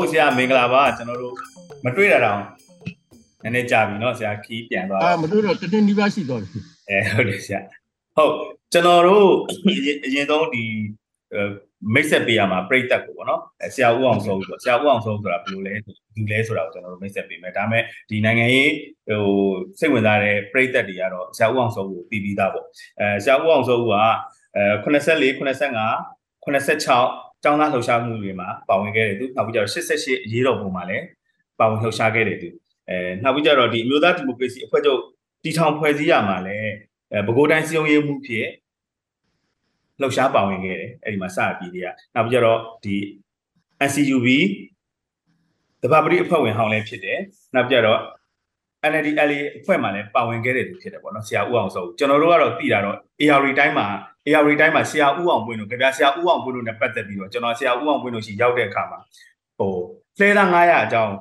ဟုတ်ဆရာမင်္ဂလာပါကျွန်တော်တို့မတွေ့တာတော့နည်းနည်းကြာပြီเนาะဆရာခီးပြန်သွားအာမတွေ့တော့တတင်းနီးပါးရှိသွားပြီအဲဟုတ်တယ်ဆရာဟုတ်ကျွန်တော်တို့အရင်ဆုံးဒီမိတ်ဆက်ပေးရမှာပြိတက်ကိုပေါ့နော်ဆရာဦးအောင်စိုးဆိုဆရာဦးအောင်စိုးဆိုတာဘယ်လိုလဲဒီလဲဆိုတာကိုကျွန်တော်တို့မိတ်ဆက်ပေးမယ်ဒါပေမဲ့ဒီနိုင်ငံရေးဟိုစိတ်ဝင်စားတဲ့ပြိတက်တွေကတော့ဆရာဦးအောင်စိုးကိုတည်ပြီးသားပေါ့အဲဆရာဦးအောင်စိုးကအဲ84 85 86 ကျောင်းသားလှုပ်ရှားမှုတွေမှာပါဝင်ခဲ့တယ်သူနောက်ပြီးကျတော့88အရေးတော်ပုံမှာလည်းပါဝင်လှုပ်ရှားခဲ့တယ်သူအဲနောက်ပြီးကျတော့ဒီအမျိုးသားဒီမိုကရေစီအဖွဲ့ချုပ်တည်ထောင်ဖွဲ့စည်းရမှာလည်းအဲပဲခူးတိုင်းစည်းရုံးရေးမှုဖြစ်လှုပ်ရှားပါဝင်ခဲ့တယ်အဲ့ဒီမှာစပြီးတည်းကနောက်ပြီးကျတော့ဒီ NCUB တဘာပတိအဖွဲ့ဝင်ဟောင်းလည်းဖြစ်တယ်နောက်ပြီးတော့ NLD LA အဖွဲ့မှာလည်းပါဝင်ခဲ့တဲ့သူဖြစ်တယ်ပေါ့နော်ဆရာဦးအောင်စောကျွန်တော်တို့ကတော့သိတာတော့ AR တိုင်းမှာ AR တိုင်းမှာဆရာဦးအောင်ပွင့်တို့ကြပြဆရာဦးအောင်ပွင့်တို့နဲ့ပတ်သက်ပြီးတော့ကျွန်တော်ဆရာဦးအောင်ပွင့်တို့ရှိရောက်တဲ့အခါမှာဟိုလှဲသား900အကြောင်း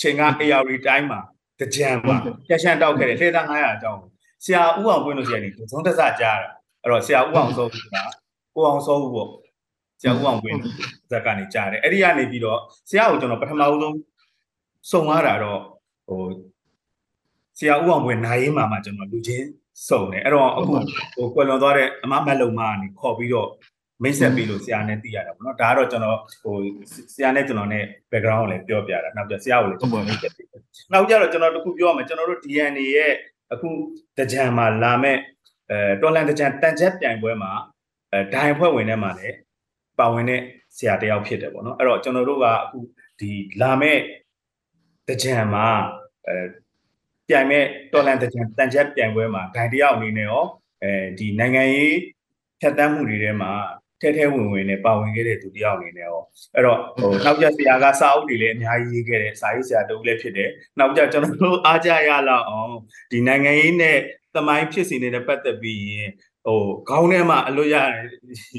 ချိန်က AR တိုင်းမှာတကြံမှာပြရှန်တောက်ခဲ့တယ်လှဲသား900အကြောင်းဆရာဦးအောင်ပွင့်တို့ရှိရတယ်သုံးသက်စကြားတာအဲ့တော့ဆရာဦးအောင်စောကကိုအောင်စောပေါ့ဆရာဦးအောင်ပွင့်ဇက်ကနေကြားတယ်အဲ့ဒီကနေပြီးတော့ဆရာကိုကျွန်တော်ပထမဆုံးစုံရတာတော့ဟို ဆရာဦးအောင်ပွင့်နိုင်ရင်မှမှကျွန်တော်လူချင်းစုံတယ်အဲ့တော့အခုဟိုကွယ်လွန်သွားတဲ့အမမက်လုံမကနေခေါ်ပြီးတော့မိတ်ဆက်ပြီးလို့ဆရာနဲ့သိရတာပေါ့နော်ဒါကတော့ကျွန်တော်ဟိုဆရာနဲ့ကျွန်တော်နဲ့ background ကိုလည်းပြောပြတာနောက်ပြဆရာကိုလည်းကျွန်တော်မိတ်ဆက်ပြီးနောက်ကြတော့ကျွန်တော်တခုပြောရမယ်ကျွန်တော်တို့ DNA ရဲ့အခုတကြံမှာလာမဲ့အဲတော်လန်တကြံတန်ချက်ပြိုင်ပွဲမှာအဲဒိုင်ဖွဲ့ဝင်ထဲမှာလည်းပါဝင်တဲ့ဆရာတယောက်ဖြစ်တယ်ပေါ့နော်အဲ့တော့ကျွန်တော်တို့ကအခုဒီလာမဲ့တကြံမှာအဲ ပြိုင်မဲ့တော်လန်တကြံတန်ချက်ပြိုင်ပွဲမှာဒိုင်တယောက်အနေနဲ့ရောအဲဒီနိုင်ငံရေးဖြတ်တန်းမှုတွေထဲမှာထဲထဲဝင်ဝင်နဲ့ပါဝင်ခဲ့တဲ့သူတယောက်အနေနဲ့ရောအဲ့တော့ဟိုနောက်ကျဆရာကစာအုပ်တွေလည်းအများကြီးရေးခဲ့တယ်စာရေးဆရာတူလည်းဖြစ်တယ်နောက်ကျကျွန်တော်တို့အားကြရလောက်အောင်ဒီနိုင်ငံရေးနဲ့သမိုင်းဖြစ်စီနေတဲ့ပတ်သက်ပြီးရင် ဟိုခေါင်းထဲမှာအလွတ်ရတယ်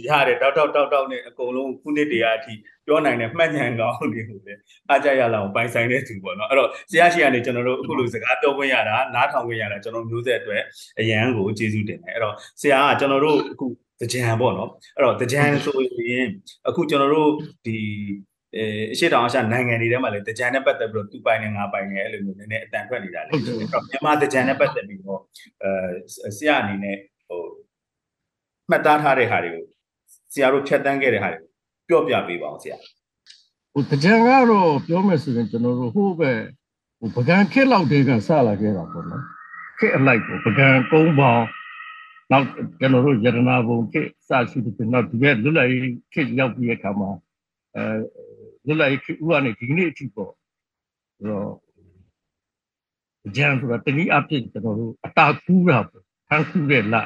ရတယ်တောက်တောက်တောက်တောက်နဲ့အကုန်လုံးခုနှစ်တရာအထိပြောနိုင်တဲ့မှတ်ဉာဏ်ကောင်းတွေကိုလည်းအားကြရလောက်ပိုင်ဆိုင်တဲ့သူပေါ့နော်အဲ့တော့ဆရာရှိကနေကျွန်တော်တို့အခုလိုစကားပြောခွင့်ရတာနားထောင်ခွင့်ရတာကျွန်တော်မျိုးဆက်အတွက်အရန်ကိုကျေးဇူးတင်တယ်အဲ့တော့ဆရာကကျွန်တော်တို့အခုတကြံပေါ့နော်အဲ့တော့တကြံဆိုရင်အခုကျွန်တော်တို့ဒီအဲအရှိတောင်အရှနိုင်ငံတွေထဲမှာလည်းတကြံနဲ့ပတ်သက်ပြီးတော့သူပိုင်နဲ့ငါပိုင်နဲ့အဲ့လိုမျိုးနည်းနည်းအတန်ထွက်နေတာလေအဲ့တော့မြန်မာတကြံနဲ့ပတ်သက်ပြီးတော့အဲဆရာအနေနဲ့ဟို မှတ်သားထားတဲ့ဟာတွေကိုဆရာတို့ဖြတ်တန်းခဲ့တဲ့ဟာတွေကိုပြောပြပေးပါအောင်ဆရာဟိုတကြံကတော့ပြောမယ်ဆိုရင်ကျွန်တော်တို့ဟိုးပဲဟိုပကံခက်လောက်တည်းကစလာခဲ့တာပေါ့နော်ခက်အလိုက်ပေါ့ပကံကုန်းပေါင်းနောက်ကျွန်တော်တို့ယရနာဘုံခက်စရှိတဲ့နောက်ဒီကလွတ်လပ်ရေးခက်ရောက်ပြီးတဲ့အခါမှာအဲလွတ်လပ်ရေးခက်ဥကနေဒီနေ့အထိပေါ့ဆိုတော့ကြံဆိုတာတနည်းအားဖြင့်ကျွန်တော်တို့အတာကူးတာပေါ့ထန်းကူးတဲ့လအ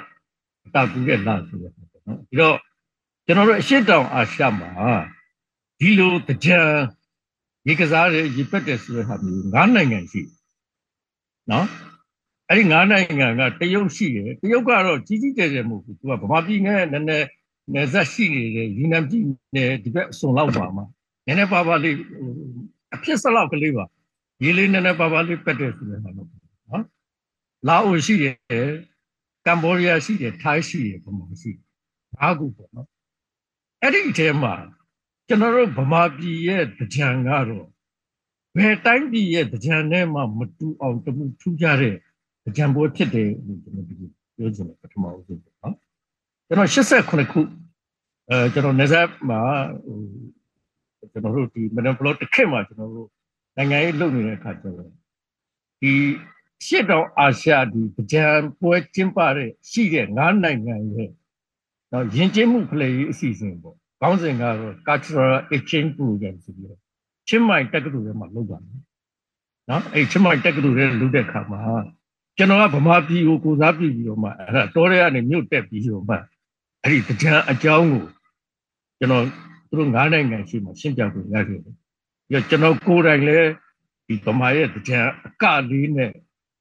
တာကူးတဲ့လဆိုရပေါ့နော်ဒီတော့ကျွန်တော်တို့အရှိတောင်အာရှမှာဒီလိုကြံရေကစားတွေရေပက်တယ်ဆိုတဲ့ဟာမျိုး၅နိုင်ငံရှိနော်အဲ့ဒီ၅နိုင်ငံကတရုတ်ရှိတယ်တရုတ်ကတော့ကြီးကြီးကျယ်ကျယ်မဟုတ်ဘူးသူကဗမာပြည်နဲ့နည်းနည်းနယ်စပ်ရှိနေတယ်ယူနန်ပြည်နယ်ဒီဘက်အစွန်လောက်ပါမှာနည်းနည်းပါပါလေးအဖြစ်စလောက်ကလေးပါရေးလေးနည်းနည်းပါပါလေးပက်တယ်ဆိုတဲ့ဟာတော့နော်လာအိုရှိတယ် ကမ္ဘောဒီးယားရှိတယ်ထိုင်းရှိတယ်ဗမာရှိတယ်၅ခုပေါ့နော်အဲ့ဒီအထဲမှာကျွန်တော်တို့ဗမာပြည်ရဲ့ကြံကတော့ဘယ်တိုင်းပြည်ရဲ့ကြံနဲ့မှမတူအောင်တမှုထူးခြားတဲ့ကြံပွဲဖြစ်တယ်လို့ကျွန်တော်ပြောချင်တယ်ပထမဦးဆုံးပေါ့နော်ကျွန်တော်89ခုအဲကျွန်တော်နေဆက်မှာဟိုကျွန်တော်တို့ဒီမနဘလော့တစ်ခေတ်မှာကျွန်တော်တို့နိုင်ငံရေးလုပ်နေတဲ့အခါကျတော့ဒီ ရှစ်တောင်အာရှဒီကြံပွဲကျင်းပတဲ့ရှိတဲ့၅နိုင်ငံရဲ့တော့ယဉ်ကျေးမှုဖလှယ်ရေးအစီအစဉ်ပေါ့ခေါင်းစဉ်ကတော့ cultural exchange program ဆိုပြီးတော့ချင်းမိုင်တက္ကသိုလ်ထဲမှာလုပ်ပါမယ်နော်အဲ့ချင်းမိုင်တက္ကသိုလ်ထဲလုပ်တဲ့အခါမှာကျွန်တော်ကဗမာပြည်ကိုကိုစားပြုပြီးတော့မှအဲ့ဒါတောထဲကနေမြို့တက်ပြီးတော့မှအဲ့ဒီတကြံအကြောင်းကိုကျွန်တော်သူတို့၅နိုင်ငံရှိမှရှင်းပြခွင့်ရခဲ့တယ်ပြီးတော့ကျွန်တော်ကိုယ်တိုင်လည်းဒီဗမာရဲ့တကြံအကလေးနဲ့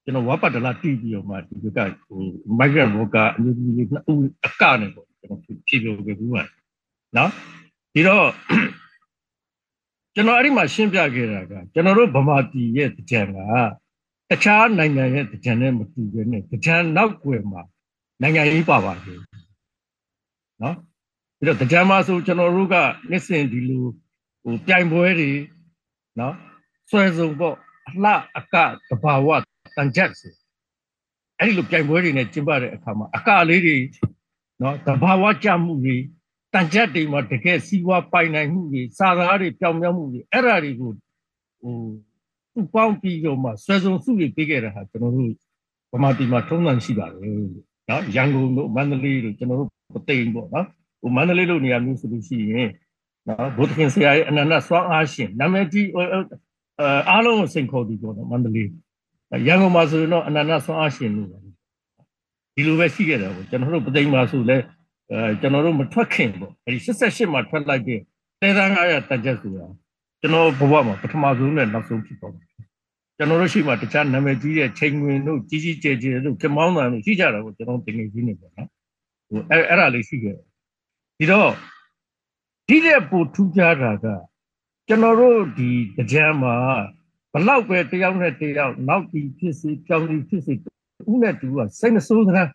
ကျွန်တော်ဝါပတ်တလာတီးပြီးတော့မှဒီကဟို migrant worker အမျိုးသမီးနှစ်ဦးအကနဲ့ပေါ့ကျွန်တော်ဖြည့်ပြောခဲ့ဘူးပါနော်ဒီတော့ကျွန်တော်အဲ့ဒီမှာရှင်းပြခဲ့တာကကျွန်တော်တို့ဗမာပြည်ရဲ့ကြံကတခြားနိုင်ငံရဲ့ကြံနဲ့မတူဘဲနဲ့ကြံနောက်ွယ်မှာနိုင်ငံရေးပါပါတယ်နော်ပြီးတော့ကြံမှာဆိုကျွန်တော်တို့ကနှစ်စဉ်ဒီလိုဟိုပြိုင်ပွဲတွေနော်ဆွဲစုံပေါ့အလှအကတဘာဝ တန်ချက်ဆိုအဲ့ဒီလိုပြိုင်ပွဲတွေနဲ့ကျင်းပတဲ့အခါမှာအကလေးတွေနော်တဘာဝကြမှုတွေတန်ချက်တွေမှာတကယ်စီးပွားပိုင်နိုင်မှုတွေစာသားတွေပြောင်းပြောင်းမှုတွေအဲ့ဓာတွေကိုဟိုသူ့ပေါင်းပြီးတော့မှဆွဲစုံစုတွေပေးခဲ့တာဟာကျွန်တော်တို့ဗမာပြည်မှာထုံးစံရှိပါတယ်နော်ရန်ကုန်တို့မန္တလေးတို့ကျွန်တော်တို့ပသိမ်ပေါ့နော်ဟိုမန္တလေးလိုနေရာမျိုးဆိုလို့ရှိရင်နော်ဘုဒ္ဓခင်ဆရာရဲ့အနန္တစွမ်းအားရှင်နာမည်ကြီးအားလုံးကိုစိန်ခေါ်ပြီးပေါ့နော်မန္တလေး ရန်ကုန်မှာဆိုရင်တော့အနန္တစွမ်းအားရှင်လို့ဒီလိုပဲရှိခဲ့တယ်ပေါ့ကျွန်တော်တို့ပသိမ်မှာဆိုလဲအဲကျွန်တော်တို့မထွက်ခင်ပေါ့အဲဒီ88မှာထွက်လိုက်တဲ့တဲသား900တက်ချက်ဆိုတာကျွန်တော်ဘဝမှာပထမဆုံးနဲ့နောက်ဆုံးဖြစ်သွားတယ်ကျွန်တော်တို့ရှိမှတခြားနာမည်ကြီးတဲ့ချိန်ဝင်တို့ကြီးကြီးကျယ်ကျယ်တို့ကမောင်းတန်တို့ရှိကြတာကိုကျွန်တော်တင်နေကြီးနေပေါ့နော်ဟိုအဲ့အဲ့ဒါလေးရှိခဲ့ဒီတော့ဒီတဲ့ပူထူးခြားတာကကျွန်တော်တို့ဒီကြံမှာ ဘလောက်ပဲတယောက်နဲ့တယောက်နောက်ပြီးဖြစ်စီကြောင်ပြီးဖြစ်စီဦးနဲ့တူကစိတ်မဆိုးသလား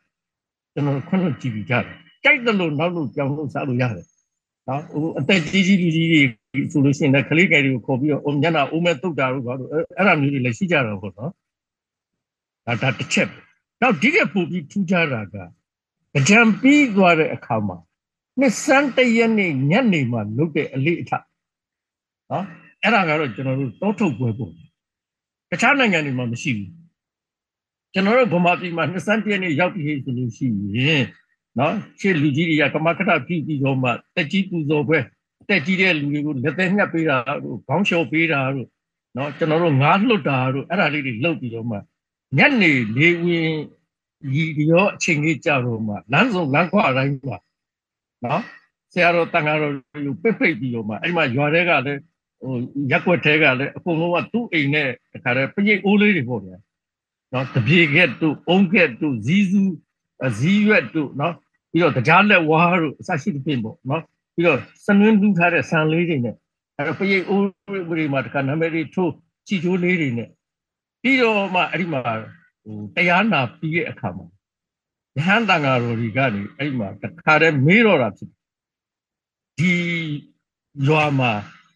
ကျွန်တော်ခွင့်လို့ကြည့်ပြီးကြတယ်ကြိုက်တယ်လို့နောက်လို့ကြောင်လို့စားလို့ရတယ်နော်ဟိုအသက်ကြီးကြီးလူကြီးတွေဆိုလို့ရှိရင်လည်းကလေးငယ်တွေကိုခေါ်ပြီးတော့အုံညနာအိုးမဲတုတ်တာတို့ဘာလို့အဲ့ဒါမျိုးတွေလည်းရှိကြတော့ပေါ့နော်ဒါဒါတစ်ချက်နောက်ဒီကပူပြီးထူးခြားတာကကြံပြီးသွားတဲ့အခါမှာနှစ်စန်းတရက်နေ့ညနေမှာလုပ်တဲ့အလေးအထနော်အဲ့ဒါကတော့ကျွန်တော်တို့တောထုတ်ပွဲပုံ တခြားနိုင်ငံတွေမှာမရှိဘူးကျွန်တော်တို့ဗမာပြည်မှာနှစ်စန်းတရက်နေ့ရောက်ပြီးဆိုလို့ရှိရင်နော်ရှေ့လူကြီးတွေကကမကထပြုပြီးတော့မှတက်ကြီးပူဇော်ပွဲတက်ကြီးတဲ့လူတွေကိုလက်သက်ညှပ်ပေးတာတို့ခေါင်းလျှော်ပေးတာတို့နော်ကျွန်တော်တို့ငါးလွတ်တာတို့အဲ့ဒါလေးတွေလုပ်ပြီးတော့မှညနေလေးဝင်ဒီရောအချိန်ကြီးကြတော့မှလမ်းစုံလမ်းခွအတိုင်းမှာနော်ဆရာတော်တန်ဃာတော်ကိုပိတ်ပိတ်ပြီးတော့မှအဲ့မှာရွာတွေကလည်း ဟိုရက်ွက်ထဲကလည်းအကုန်လုံးကသူ့အိမ်နဲ့တခါတည်းပရိတ်အိုးလေးတွေပေါ့ဗျာနော်တပြေကက်တို့အုံးကက်တို့ဇီးစုဇီးရွက်တို့နော်ပြီးတော့တရားလက်ဝါးတို့အစရှိတဲ့ပြင်ပေါ့နော်ပြီးတော့စနွင်းလူထားတဲ့ဆန်လေးတွေနဲ့အဲ့တော့ပရိတ်အိုးတွေမှာတခါနာမည်တွေထိုးချီချိုးလေးတွေနဲ့ပြီးတော့မှအဲ့ဒီမှာဟိုတရားနာပြီးတဲ့အခါမှာယဟန်တန်ဃာတော်တွေကနေအဲ့ဒီမှာတခါတည်းမေးတော့တာဖြစ်ဒီရွာမှာ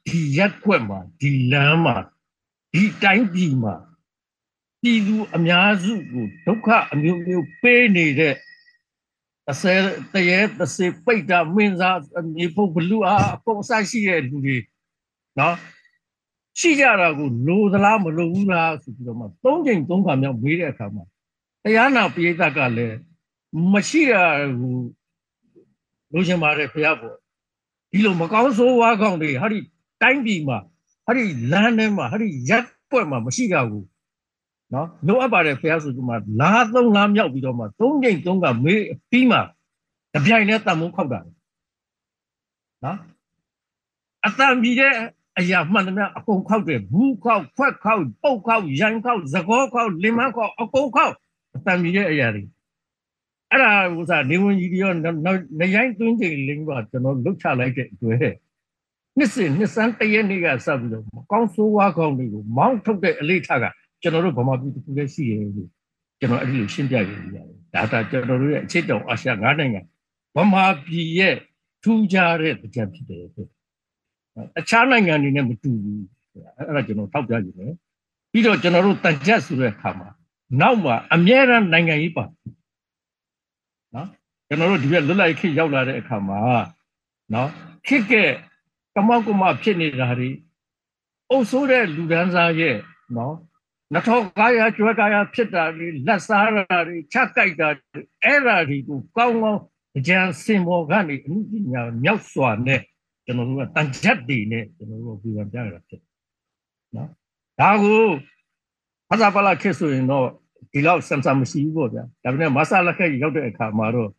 ဒီရက်ွက်မှာဒီလမ်းမှာဒီတိုင်းပြည်မှာပြည်သူအများစုကိုဒုက္ခအမျိုးမျိုးပေးနေတဲ့တစ်ဆယ်တရေတစ်ဆယ်ပိတ်တာမင်းစားမြေဖို့ဘလူအားအကုန်ဆက်ရှိတဲ့လူတွေနော်ရှိကြတာကိုလိုသလားမလိုဘူးလားဆိုပြီးတော့မှသုံးချိန်သုံးခါမြောက်မေးတဲ့အခါမှာတရားနာပိဋကကလည်းမရှိရဘူးလိုချင်ပါတယ်ဖះပေါ့ဒီလိုမကောင်းဆိုးဝါးကောင်းတွေဟာဒီ တိုင်းပြည်မှာဟာဒီလမ်းထဲမှာဟာဒီရက်ပွက်မှာမရှိကြဘူးနော်လိုအပ်ပါတယ်ဖះဆိုဒီမှာလာသုံးလာမြောက်ပြီးတော့မှသုံးချိန်သုံးကမေးပြီးမှတပြိုင်နဲ့တန်မိုးခောက်တာနော်အတန်ပြီးတဲ့အရာမှန်သမျှအကုန်ခောက်တယ်ဘူးခောက်ခွက်ခောက်ပုတ်ခောက်ရိုင်းခောက်သကောခောက်လင်မခောက်အကုန်ခောက်အတန်ပြီးတဲ့အရာတွေအဲ့ဒါဥစားနေဝင်ကြီးတွေရောနေရိုင်းသွင်းချိန်လင်းတော့ကျွန်တော်လှုပ်ချလိုက်တဲ့အတွက် နှစ်စဉ်နှစ်စန်းတရက်နေ့ကစပြီးတော့ကောင်းဆိုးဝါးကောင်းတွေကိုမောင်းထုတ်တဲ့အလေးထားကကျွန်တော်တို့ဗမာပြည်တစ်ခုလည်းရှိရဲ့လို့ကျွန်တော်အဲ့ဒီလိုရှင်းပြရည်ရတယ်ဒါသာကျွန်တော်တို့ရဲ့အခြေတောင်အာရှ၅နိုင်ငံဗမာပြည်ရဲ့ထူးခြားတဲ့ကြံဖြစ်တယ်ဆိုအခြားနိုင်ငံတွေနဲ့မတူဘူးအဲ့ဒါကျွန်တော်ထောက်ပြကြည့်မယ်ပြီးတော့ကျွန်တော်တို့တန်ကြက်ဆိုတဲ့အခါမှာနောက်မှာအမြဲတမ်းနိုင်ငံရေးပါနော်ကျွန်တော်တို့ဒီဘက်လွတ်လပ်ခေတ်ရောက်လာတဲ့အခါမှာနော်ခေတ်က ကမောက်ကမဖြစ်နေတာတွေအုပ်ဆိုးတဲ့လူဒန်းစားရဲ့နော်နှထောက်ကာယကျွဲကာယဖြစ်တာတွေလက်စားတာတွေချက်ကြိုက်တာအဲ့ဓာတွေကိုကောင်းကောင်းကြံစင်ပေါ်ကနေအမှုပညာမြောက်စွာနဲ့ကျွန်တော်တို့ကတန်ချက်တွေနဲ့ကျွန်တော်တို့ပြည်ပပြရတာဖြစ်နော်ဒါကိုဖသာပလာခေဆိုရင်တော့ဒီလောက်စံစံမရှိဘူးပေါ့ဗျာဒါပေမဲ့မဆာလက်ခက်ရောက်တဲ့အခါမှာတော့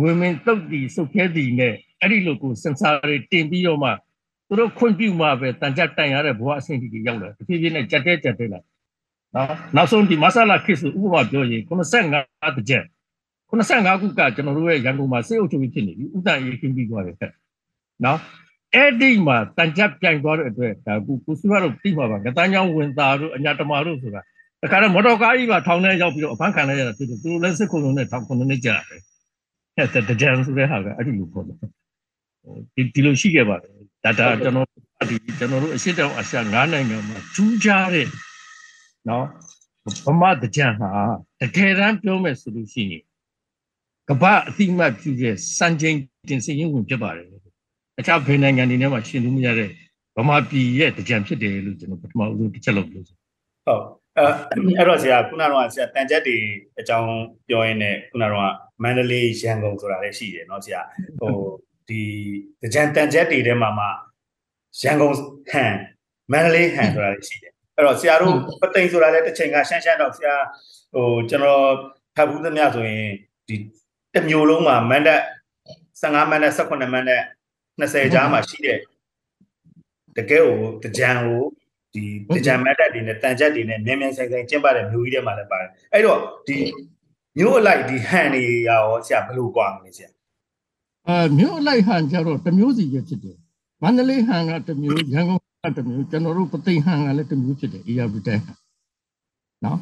ငွေမင်းတုတ်တီစုပ်ခဲတီနဲ့အဲ့ဒီလိုကိုစင်ဆာတွေတင်ပြီးတော့မှ သူတို့ခွင့်ပြုမှပဲတန်ကြတိုင်ရတဲ့ဘဝအဆင့်တီရောက်လာတဖြည်းဖြည်းနဲ့ကြက်တဲကြက်တဲလာနော်နောက်ဆုံးဒီမဆာလာခေဆိုဥပမာပြောရင်85တကြက်85ခုကကျွန်တော်တို့ရဲ့ရန်ကုန်မှာစေအုပ်ချုပ်ရေးဖြစ်နေပြီဥတန်ရေးခင်းပြီးသွားတယ်နော်အဲ့ဒီမှာတန်ကြပ်ပြိုင်သွားတဲ့အတွက်ဒါကုကုစုရတို့ပြီးပါပါငတန်းချောင်းဝင်သားတို့အညာတမာတို့ဆိုတာတခါတော့မော်တော်ကားကြီးပါထောင်ထဲရောက်ပြီးတော့အဖမ်းခံလိုက်ရတာဖြစ်တယ်သူတို့လည်းစစ်ခုံလုံးနဲ့ထောင်ခုနှစ်နှစ်ကြာတယ်အဲ့ဒါတကြံဆိုတဲ့ဟာကအဲ့ဒီလိုပေါ့ဟိုဒီဒီလိုရှိခဲ့ပါတယ် ဒါဒါကျွန်တော် ဒီကျွန်တော်တို့အရှိတောင်အရှ၅နိုင်ငံမှာထူးခြားတဲ့နော်ဗမာတကြံဟာတကယ်တမ်းပြောမယ်ဆိုလို့ရှိရင်ကပ္ပအတိမတ်ပြုတဲ့စံချိန်တင်စည်ရင်ဝင်ဖြစ်ပါတယ်အခြားဘယ်နိုင်ငံတွေနဲ့မှရှင်းလို့မရတဲ့ဗမာပြည်ရဲ့တကြံဖြစ်တယ်လို့ကျွန်တော်ပထမဦးဆုံးတစ်ချက်လောက်ပြောချင်ဟုတ်အဲအဲ့တော့ဆရာခုနကတော့ဆရာတန်ချက်တွေအကြောင်းပြောရင်းနဲ့ခုနကတော့မန္တလေးရန်ကုန်ဆိုတာလည်းရှိတယ်เนาะဆရာဟို ဒီတကြံတန်ချက်တွေထဲမှာမှရန်ကုန်ဟန်မန္တလေးဟန်ဆိုတာလည်းရှိတယ်အဲ့တော့ဆရာတို့ပသိမ်ဆိုတာလည်းတစ်ချိန်ကရှမ်းရှမ်းတော့ဆရာဟိုကျွန်တော်ဖတ်ဘူးသမျှဆိုရင်ဒီတစ်မျိုးလုံးမှာမန္တ15မန္တ18မန္တ20ကြားမှာရှိတဲ့တကယ်ကိုတကြံကိုဒီတကြံမတ်တက်တွေနဲ့တန်ချက်တွေနဲ့မြင်းမြန်းဆိုင်ဆိုင်ကျင်းပတဲ့မျိုးကြီးတွေမှာလည်းပါတယ်အဲ့တော့ဒီမျိုးအလိုက်ဒီဟန်တွေရောဆရာဘယ်လိုကြွားမလဲဆရာ အဲမျိုးအလိုက်ဟန်ကြတော့တမျိုးစီပဲဖြစ်တယ်မန္တလေးဟန်ကတမျိုးရန်ကုန်ကတမျိုးကျွန်တော်တို့ပသိမ်ဟန်ကလည်းတမျိုးဖြစ်တယ်အေရပတိုင်နော်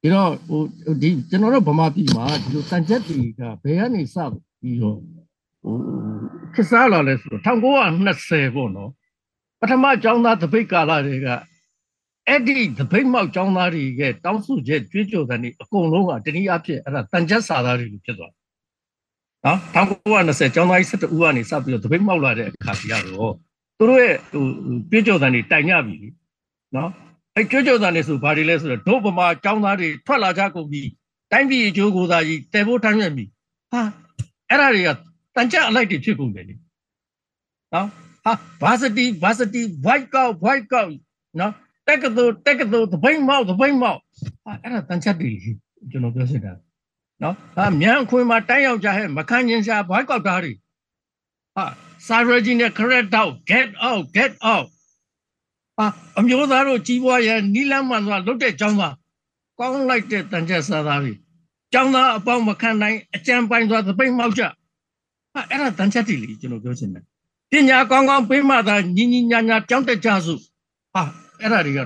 ဒီတော့ဟိုဒီကျွန်တော်တို့ဗမာပြည်မှာဒီလိုတန်ချက်တွေကဘယ်ကနေစပြီးတော့ဟိုခစားလာလဲဆိုတော့1920ပေါ့နော်ပထမကျောင်းသားတပိတ်ကာလတွေကအဲ့ဒီတပိတ်မောက်ကျောင်းသားတွေရဲ့တောင်းစုချက်ကြွေးကြော်တဲ့နေ့အကုန်လုံးကတနည်းအားဖြင့်အဲ့ဒါတန်ချက်စာသားတွေလိုဖြစ်သွား နော်1920ကျောင်းသားကြီး17ဦးကနေစပြီးတော့တပိတ်မောက်လာတဲ့အခါကြီးကတော့သူတို့ရဲ့ဟိုကြွေးကြော်တဲ့နေ့တိုင်ညပြီနော်အဲ့ကြွေးကြော်တဲ့နေ့ဆိုဘာတွေလဲဆိုတော့ဒုဗမာကျောင်းသားတွေထွက်လာကြကုန်ပြီတိုင်းပြည်အကျိုးကိုသာကြီးတဲဖို့ထမ်းရပြီဟာအဲ့ဒါတွေကတန်ကြအလိုက်တွေဖြစ်ကုန်တယ်လေနော်ဟာဘာစတီဘာစတီ white cow white cow နော်တက်ကတူတက်ကတူသပိန်မောက်သပိန်မောက်ဟာအဲ့ဒါတန်ချက်တွေကျွန်တော်ပြောစစ်တာ နော်ဟာမြန်ခွင်မှာတိုင်းရောက်ကြဟဲ့မခံကျင်ရှာဘွိုက်ကောက်သားတွေဟာစာရဂျီနဲ့ correct out get out get out ဟာအမျိုးသားတို့ကြီးပွားရနီလန်းမှန်စွာလုတ်တဲ့ចောင်းသားကောင်းလိုက်တဲ့တန်ချက်စားသားတွေចောင်းသားအပေါင်းမခံနိုင်အကြံပိုင်စွာသပိန်မောက်ကြဟာအဲ့ဒါတန်ချက်တွေလေကျွန်တော်ပြောချင်တယ်ပညာကောင်းကောင်းပေးမှသာညီညီညာညာကြောင်းတက်ကြစုဟာအဲ့ဒါတွေက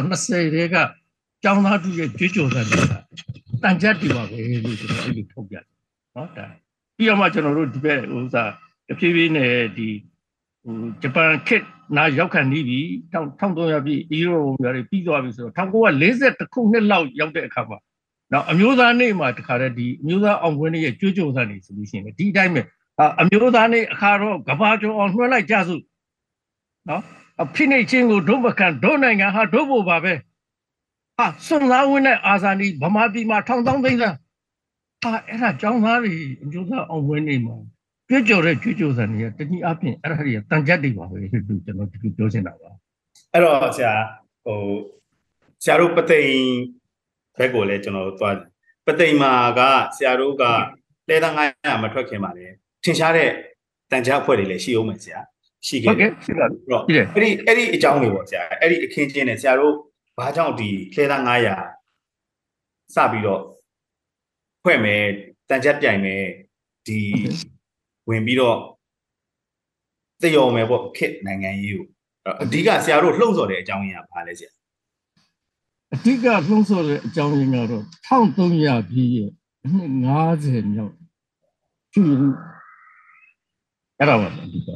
1920တွေကကျောင်းသားသူရဲ့ကြွေးကြော်တဲ့တွေက တန်ချက်တွေပါပဲလို့ကျွန်တော်အဲ့လိုထုတ်ပြတယ်နော်ဒါပြီးတော့မှကျွန်တော်တို့ဒီဘက်ဟိုစားတဖြည်းဖြည်းနဲ့ဒီဟိုဂျပန်ခစ်နာရောက်ခံနေပြီ1300ပြည့်အီရိုမျိုးတွေပြီးသွားပြီဆိုတော့1940ခုနှစ်လောက်ရောက်တဲ့အခါမှာနော်အမျိုးသားနေ့မှာတခါတည်းဒီအမျိုးသားအောင်ခွင့်ရဲ့ကြွေးကြော်တဲ့နေဆိုလို့ရှိရင်ဒီအတိုင်းပဲအမျိုးသားနေ့အခါတော့ကဘာကျော်အောင်နှွှဲလိုက်ကြစုနော်အဖိနှိတ်ချင်းကိုဒုမခံဒုနိုင်ငံဟာဒုဖို့ပါပဲ ဟာစွန်သားဝင်းနဲ့အာဇာနည်ဗမာပြည်မှာထောင်တောင်းသိန်းသားဟာအဲ့ဒါကျောင်းသားတွေအမျိုးသားအောင်ဝင်းနေမှာကြွကြော်တဲ့ကြွကြော်စံတွေကတနည်းအားဖြင့်အဲ့ဒါတွေတန်ကြက်တွေပါပဲလို့ကျွန်တော်ဒီပြောချင်တာပါအဲ့တော့ဆရာဟိုဆရာတို့ပသိမ်ဘက်ကိုလည်းကျွန်တော်သွားပသိမ်မှာကဆရာတို့ကလဲသား900မထွက်ခင်ပါလေထင်ရှားတဲ့တန်ကြားအဖွဲ့တွေလည်းရှိအောင်မယ်ဆရာရှိခဲ့တယ်ဟုတ်ကဲ့ရှိပါဘူးတော့အဲ့ဒီအဲ့ဒီအကြောင်းတွေပေါ့ဆရာအဲ့ဒီအခင်းချင်းနဲ့ဆရာတို့ ဘာကြောင့်ဒီလှဲသား900စပြီးတော့ဖွဲ့မယ်တန်ချက်ပြိုင်မယ်ဒီဝင်ပြီးတော့သိရောမယ်ပေါ့ခစ်နိုင်ငံရေးကိုအဓိကဆရာတို့လှုံ့ဆော်တဲ့အကြောင်းရင်းကဘာလဲဆရာအဓိကလှုံ့ဆော်တဲ့အကြောင်းရင်းကတော့1300ပြည့်ရဲ့50မြောက်ကျူအဲ့ဒါပါအဓိက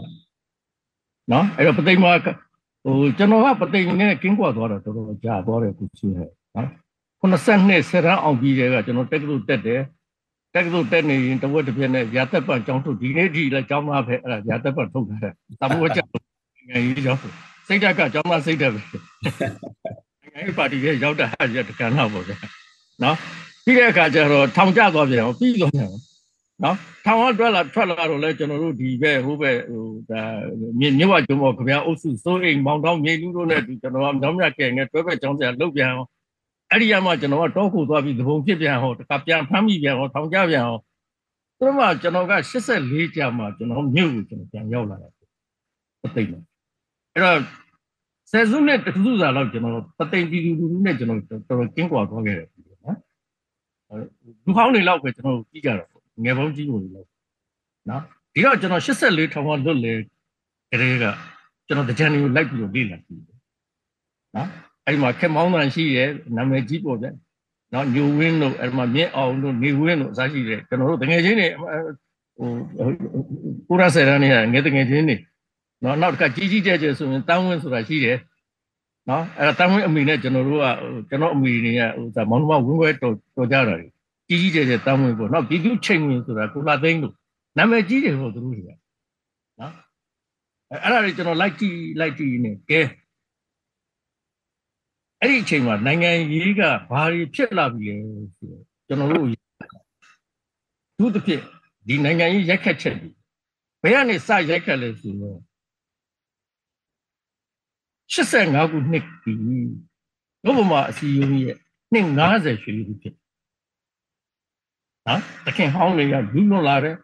နော်အဲ့တော့ပသိမ်မှာ ဟိုကျွန်တော်ကပသိမ်နဲ့ကင်းကွာသွားတော့တော်တော်ကြာသွားတယ်ခုရှိဟဲ့နော်92ဆရန်အောင်ပြီးတဲ့ကကျွန်တော်တက်ကလို့တက်တယ်တက်ကလို့တက်နေရင်တဝက်တစ်ပြက်နဲ့ရာသက်ပတ်ကျောင်းထုတ်ဒီနေ့ဒီလည်းကျောင်းသားပဲအဲ့ဒါရာသက်ပတ်ထုတ်တာတမိုးကြောက်ငယ်ကြီးကျောင်းစိတ်ဓာတ်ကကျောင်းသားစိတ်ဓာတ်ပဲငယ်ကြီးပါတီရဲ့ရောက်တာဟာရတကန်တော့ပေါ့ဗျာနော်ပြီးတဲ့အခါကျတော့ထောင်ကျသွားပြန်အောင်ပြီးသွားပြန်အောင် နော်ထောင်ကထွက်လာထွက်လာတော့လဲကျွန်တော်တို့ဒီဘက်ဟိုဘက်ဟိုဒါမြမြဝကျုံပေါ်ခဗျာအုပ်စုစိုးအိမ်မောင်တောင်းမြေလူတို့နဲ့ဒီကျွန်တော်ကမြောင်းမြကဲနဲ့တွဲဘက်ကျောင်းစရာလုတ်ပြန်အောင်အဲ့ဒီရမှကျွန်တော်ကတောခုသွားပြီးသဘုံဖြစ်ပြန်ဟောတခါပြန်ဖမ်းမိပြန်ဟောထောင်ကြပြန်ဟောသူမှကျွန်တော်က84ကြာမှကျွန်တော်မြို့ကိုကျွန်တော်ပြန်ရောက်လာတာပသိမ့်မှာအဲ့တော့ဆယ်စုနှစ်တစ်စုစာလောက်ကျွန်တော်ပသိမ့်ပြည်သူလူထုနဲ့ကျွန်တော်တော်တော်ကင်းကွာသွားခဲ့တယ်နော်လူဟောင်းတွေလောက်ပဲကျွန်တော်ကြည့်ကြတော့ ငယ်ပေါင်းကြီးကိုလို့နော်ဒီတော့ကျွန်တော်84ထောင်ကလွတ်လေကလေးကကျွန်တော်တကြံတွေကိုလိုက်ပြီးတော့လေ့လာကြည့်တယ်နော်အဲ့မှာခက်မောင်းတန်ရှိရဲ့နာမည်ကြီးပေါ့ဗျနော်ညိုဝင်းတို့အဲ့မှာမြင့်အောင်တို့နေဝင်းတို့အစားရှိတယ်ကျွန်တော်တို့တငယ်ချင်းတွေဟိုကိုရဆယ်ရန်နေငယ်တငယ်ချင်းတွေနော်နောက်တစ်ခါကြီးကြီးကျယ်ကျယ်ဆိုရင်တန်းဝင်းဆိုတာရှိတယ်နော်အဲ့ဒါတန်းဝင်းအမိနဲ့ကျွန်တော်တို့ကကျွန်တော်အမိတွေကဟိုဒါမောင်နှမဝင်းခွဲတော်တော်ကြတာ ကြီးကြီးကျယ်ကျယ်တန်းဝင်းပေါ့နော်ပြည်သူချိန်ဝင်ဆိုတာကုလာသိန်းတို့နာမည်ကြီးတယ်ပေါ့သူတို့တွေကနော်အဲ့ဒါတွေကျွန်တော်လိုက်ကြည့်လိုက်ကြည့်နေကဲအဲ့ဒီအချိန်မှာနိုင်ငံရေးကဘာတွေဖြစ်လာပြီလဲဆိုတော့ကျွန်တော်တို့သူတစ်ဖြစ်ဒီနိုင်ငံရေးရက်ခတ်ချက်တွေဘယ်ကနေစရက်ခတ်လဲဆိုတော့85ခုနှစ်ပြီဘုဗမာအစည်းအဝေးရဲ့နှစ်90ရွှေလူဖြစ် နော်တခင်ဟောင်းတွေကလူလွန်လာတယ်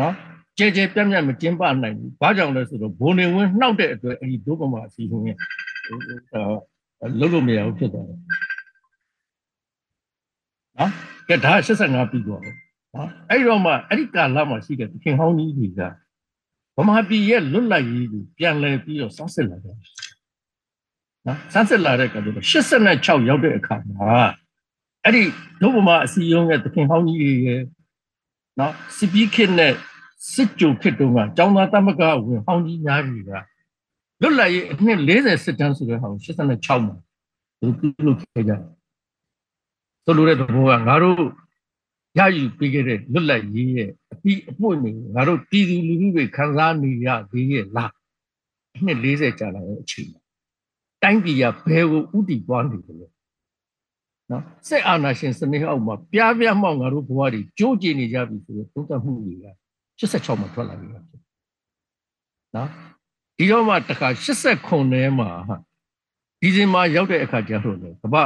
နော်ကြဲကြဲပြတ်ပြတ်မကျင်းပနိုင်ဘူးဘာကြောင့်လဲဆိုတော့ဘုံနေဝင်းနှောက်တဲ့အတွက်အဲဒီဒုဗမာအစည်းအဝေးရဲ့လုံးလို့မရဘူးဖြစ်သွားတယ်နော်ကဲဒါ85ပြီးတော့နော်အဲ့တော့မှအဲ့ဒီကာလမှာရှိတဲ့တခင်ဟောင်းကြီးတွေကဗမာပြည်ရဲ့လွတ်လပ်ရေးကိုပြန်လည်ပြီးတော့စောင့်စစ်လာတယ်နော်စမ်းစစ်လာတဲ့ကတော့86ရောက်တဲ့အခါမှာ အဲ့ဒီဒုဗမာအစည်းအရုံးရဲ့တခင်ဟောင်းကြီးတွေရဲ့နော်စစ်ပြီးခေတ်နဲ့စစ်ကြုံခေတ်တုန်းကကျောင်းသားတမကဝင်ဟောင်းကြီးများကြီးကလွတ်လပ်ရေးအနှစ်40စစ်တမ်းဆိုတဲ့ဟာကို86မှာသူပြုလုပ်ခဲ့ကြတယ်ဆိုလိုတဲ့သဘောကငါတို့ရယူပေးခဲ့တဲ့လွတ်လပ်ရေးရဲ့အပြီးအပွင့်တွေငါတို့ပြည်သူလူထုတွေခံစားနေရသေးရဲ့လားအနှစ်40ကြာလာတဲ့အချိန်တိုင်းပြည်ကဘယ်ကိုဥတီသွားနေတယ်လဲ နော်စစ်အာဏာရှင်စနစ်အောက်မှာပြားပြားမောက်ငါတို့ဘဝတွေကြိုးကျင်နေကြပြီဆိုတော့သုံးသပ်မှုတွေက86မှာထွက်လာပြီနော်ဒီတော့မှတခါ89ထဲမှာဒီဇင်ဘာရောက်တဲ့အခါကျတော့လေကမ္ဘာ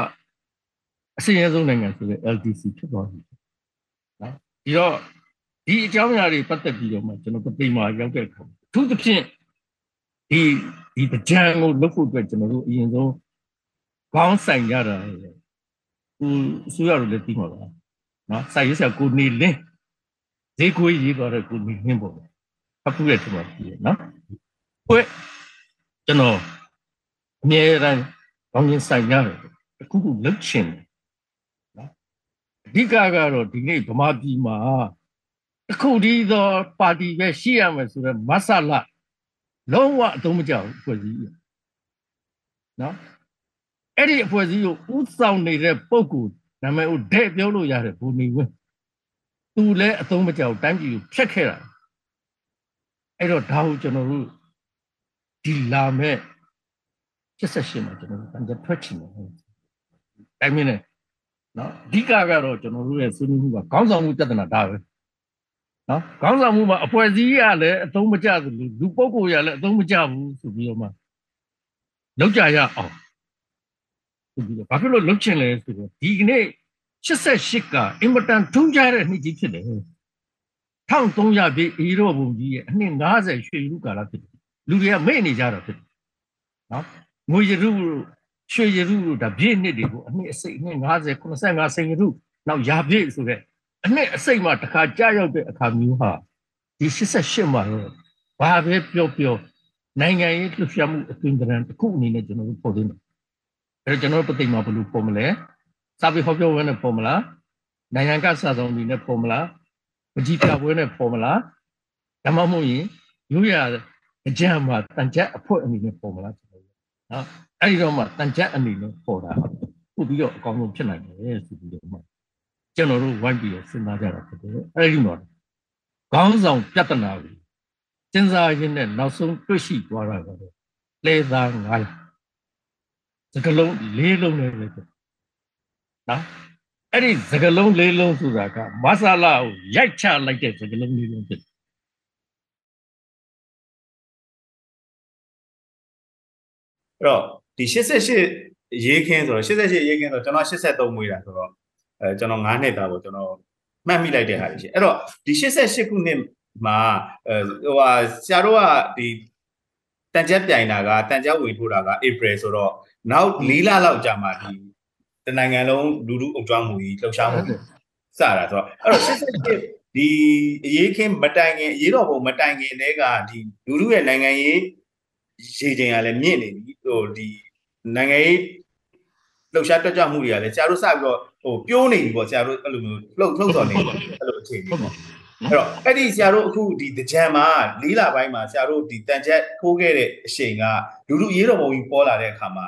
အစီအဆုံးနိုင်ငံဆိုတဲ့ LDC ဖြစ်သွားပြီနော်ဒီတော့ဒီအကြောင်းအရာတွေပတ်သက်ပြီးတော့မှကျွန်တော်ပြိမာရောက်တဲ့အခါအထူးသဖြင့်ဒီဒီကြံကိုလုပ်ဖို့အတွက်ကျွန်တော်တို့အရင်ဆုံးခေါင်းဆိုင်ကြတာ ဟိုအစိုးရတို့လည်းသိမှာပါနော်စိုက်ရစကိုနေလင်းဈေးကိုရေးသွားတဲ့ကိုနေလင်းပေါ့ဖတ်ဖူးတဲ့ထင်ပါပြီနော်ဘွဲကျွန်တော်အမြဲတမ်းခေါင်းချင်းဆိုင်ကြတယ်တခုခုလုပ်ချင်တယ်နော်အဓိကကတော့ဒီနေ့ဗမာပြည်မှာတခုတည်းသောပါတီပဲရှိရမယ်ဆိုတော့မဆလာလုံးဝအသုံးမကျဘူးဖွဲ့စည်းရနော် အဲ့ဒီအဖွဲ့အစည်းကိုဥဆောင်နေတဲ့ပုံကူနာမည်ကိုတဲ့ပြောလို့ရတယ်ဘူနေဝင်းသူလည်းအသုံးမကျဘူးတိုင်းပြည်ကိုဖျက်ခဲ့တာအဲ့တော့ဒါကိုကျွန်တော်တို့ဒီလာမဲ့78မှာကျွန်တော်တို့တန်ကြထွက်ချင်တယ်တိုင်းမင်းနဲ့နော်အဓိကကတော့ကျွန်တော်တို့ရဲ့ဆွေးနွေးမှုကခေါင်းဆောင်မှုပြဿနာဒါပဲနော်ခေါင်းဆောင်မှုမှာအဖွဲ့အစည်းရလည်းအသုံးမကျဘူးလူပုဂ္ဂိုလ်ရလည်းအသုံးမကျဘူးဆိုပြီးတော့မှလောက်ကြရအောင် ဆိုပြီးတော့ဘာဖြစ်လို့လုတ်ချင်လဲဆိုတော့ဒီကနေ့88ကအင်မတန်ထူးခြားတဲ့နှစ်ကြီးဖြစ်တယ်1300ပြည့်အေရောဘုံကြီးရဲ့အနှစ်90ရွှေရုကာလဖြစ်တယ်လူတွေကမေ့နေကြတာဖြစ်တယ်နော်ငွေရရုရွှေရရုဒါပြည့်နှစ်တွေကိုအနှစ်အစိတ်အနှစ်90 85စိန်ရရုနောက်ရာပြည့်ဆိုတဲ့အနှစ်အစိတ်မှတစ်ခါကြာရောက်တဲ့အခါမျိုးဟာဒီ88မှာတော့ဘာပဲပြောပြောနိုင်ငံရေးလှုပ်ရှားမှုအသွင်သဏ္ဍာန်တစ်ခုအနေနဲ့ကျွန်တော်တို့ပေါ်သိတယ် အဲ့တော့ကျွန်တော်တို့ပသိမ်မှာဘယ်လိုပုံမလဲစာပေဟောပြောပွဲနဲ့ပုံမလားနိုင်ငံကစာဆောင်တွေနဲ့ပုံမလားပကြီးပြပွဲနဲ့ပုံမလားဒါမှမဟုတ်ရင်ရိုးရအကြံမှာတန်ကြက်အဖွဲ့အနေနဲ့ပုံမလားကျွန်တော်နော်အဲ့ဒီတော့မှတန်ကြက်အနေနဲ့ပေါ်တာပို့ပြီးတော့အကောင်းဆုံးဖြစ်နိုင်တယ်ဆိုပြီးတော့မှကျွန်တော်တို့ဝိုင်းပြီးစဉ်းစားကြတာဖြစ်တယ်အဲ့ဒီမှာခေါင်းဆောင်ပြဿနာကိုစဉ်းစားရင်းနဲ့နောက်ဆုံးတွေ့ရှိသွားတာကတော့လေသာ900 စကလုံးလေးလုံးနဲ့ပဲနော်အဲ့ဒီစကလုံးလေးလုံးဆိုတာကမဆလာကိုရိုက်ချလိုက်တဲ့စကလုံးလေးလုံးဖြစ်အဲ့တော့ဒီ88ရေးခင်းဆိုတော့88ရေးခင်းဆိုတော့ကျွန်တော်83မွေးတာဆိုတော့အဲကျွန်တော်9နှစ်သားကိုကျွန်တော်မှတ်မိလိုက်တဲ့ဟာရှိအဲ့တော့ဒီ88ခုနှစ်မှာဟိုဟာဆရာတို့ကဒီ တန်ကြက်ပြိုင်တာကတန်ကြက်ဝင်ထိုးတာက April ဆိုတော့နောက်၄လလောက်ကြာမှဒီတနိုင်ငံလုံးလူလူအုပ်ကျွမ်းမှုကြီးလှုပ်ရှားမှုစတာဆိုတော့အဲ့တော့88ဒီအရေးခင်းမတိုင်ခင်အရေးတော်ပုံမတိုင်ခင်တည်းကဒီလူလူရဲ့နိုင်ငံရေးရေချိန်ကလည်းမြင့်နေပြီဟိုဒီနိုင်ငံရေးလှုပ်ရှားတွက်ကြမှုတွေကလည်းဆရာတို့စပြီးတော့ဟိုပြိုးနေပြီပေါ့ဆရာတို့အဲ့လိုမျိုးလှုပ်လှုပ်တော်နေပေါ့အဲ့လိုအခြေအနေပေါ့ အဲ့တော့အဲ့ဒီဆရာတို့အခုဒီတကြံမှာလေးလပိုင်းမှာဆရာတို့ဒီတန်ချက်ထိုးခဲ့တဲ့အချိန်ကလူလူရေးတော်မုံကြီးပေါ်လာတဲ့အခါမှာ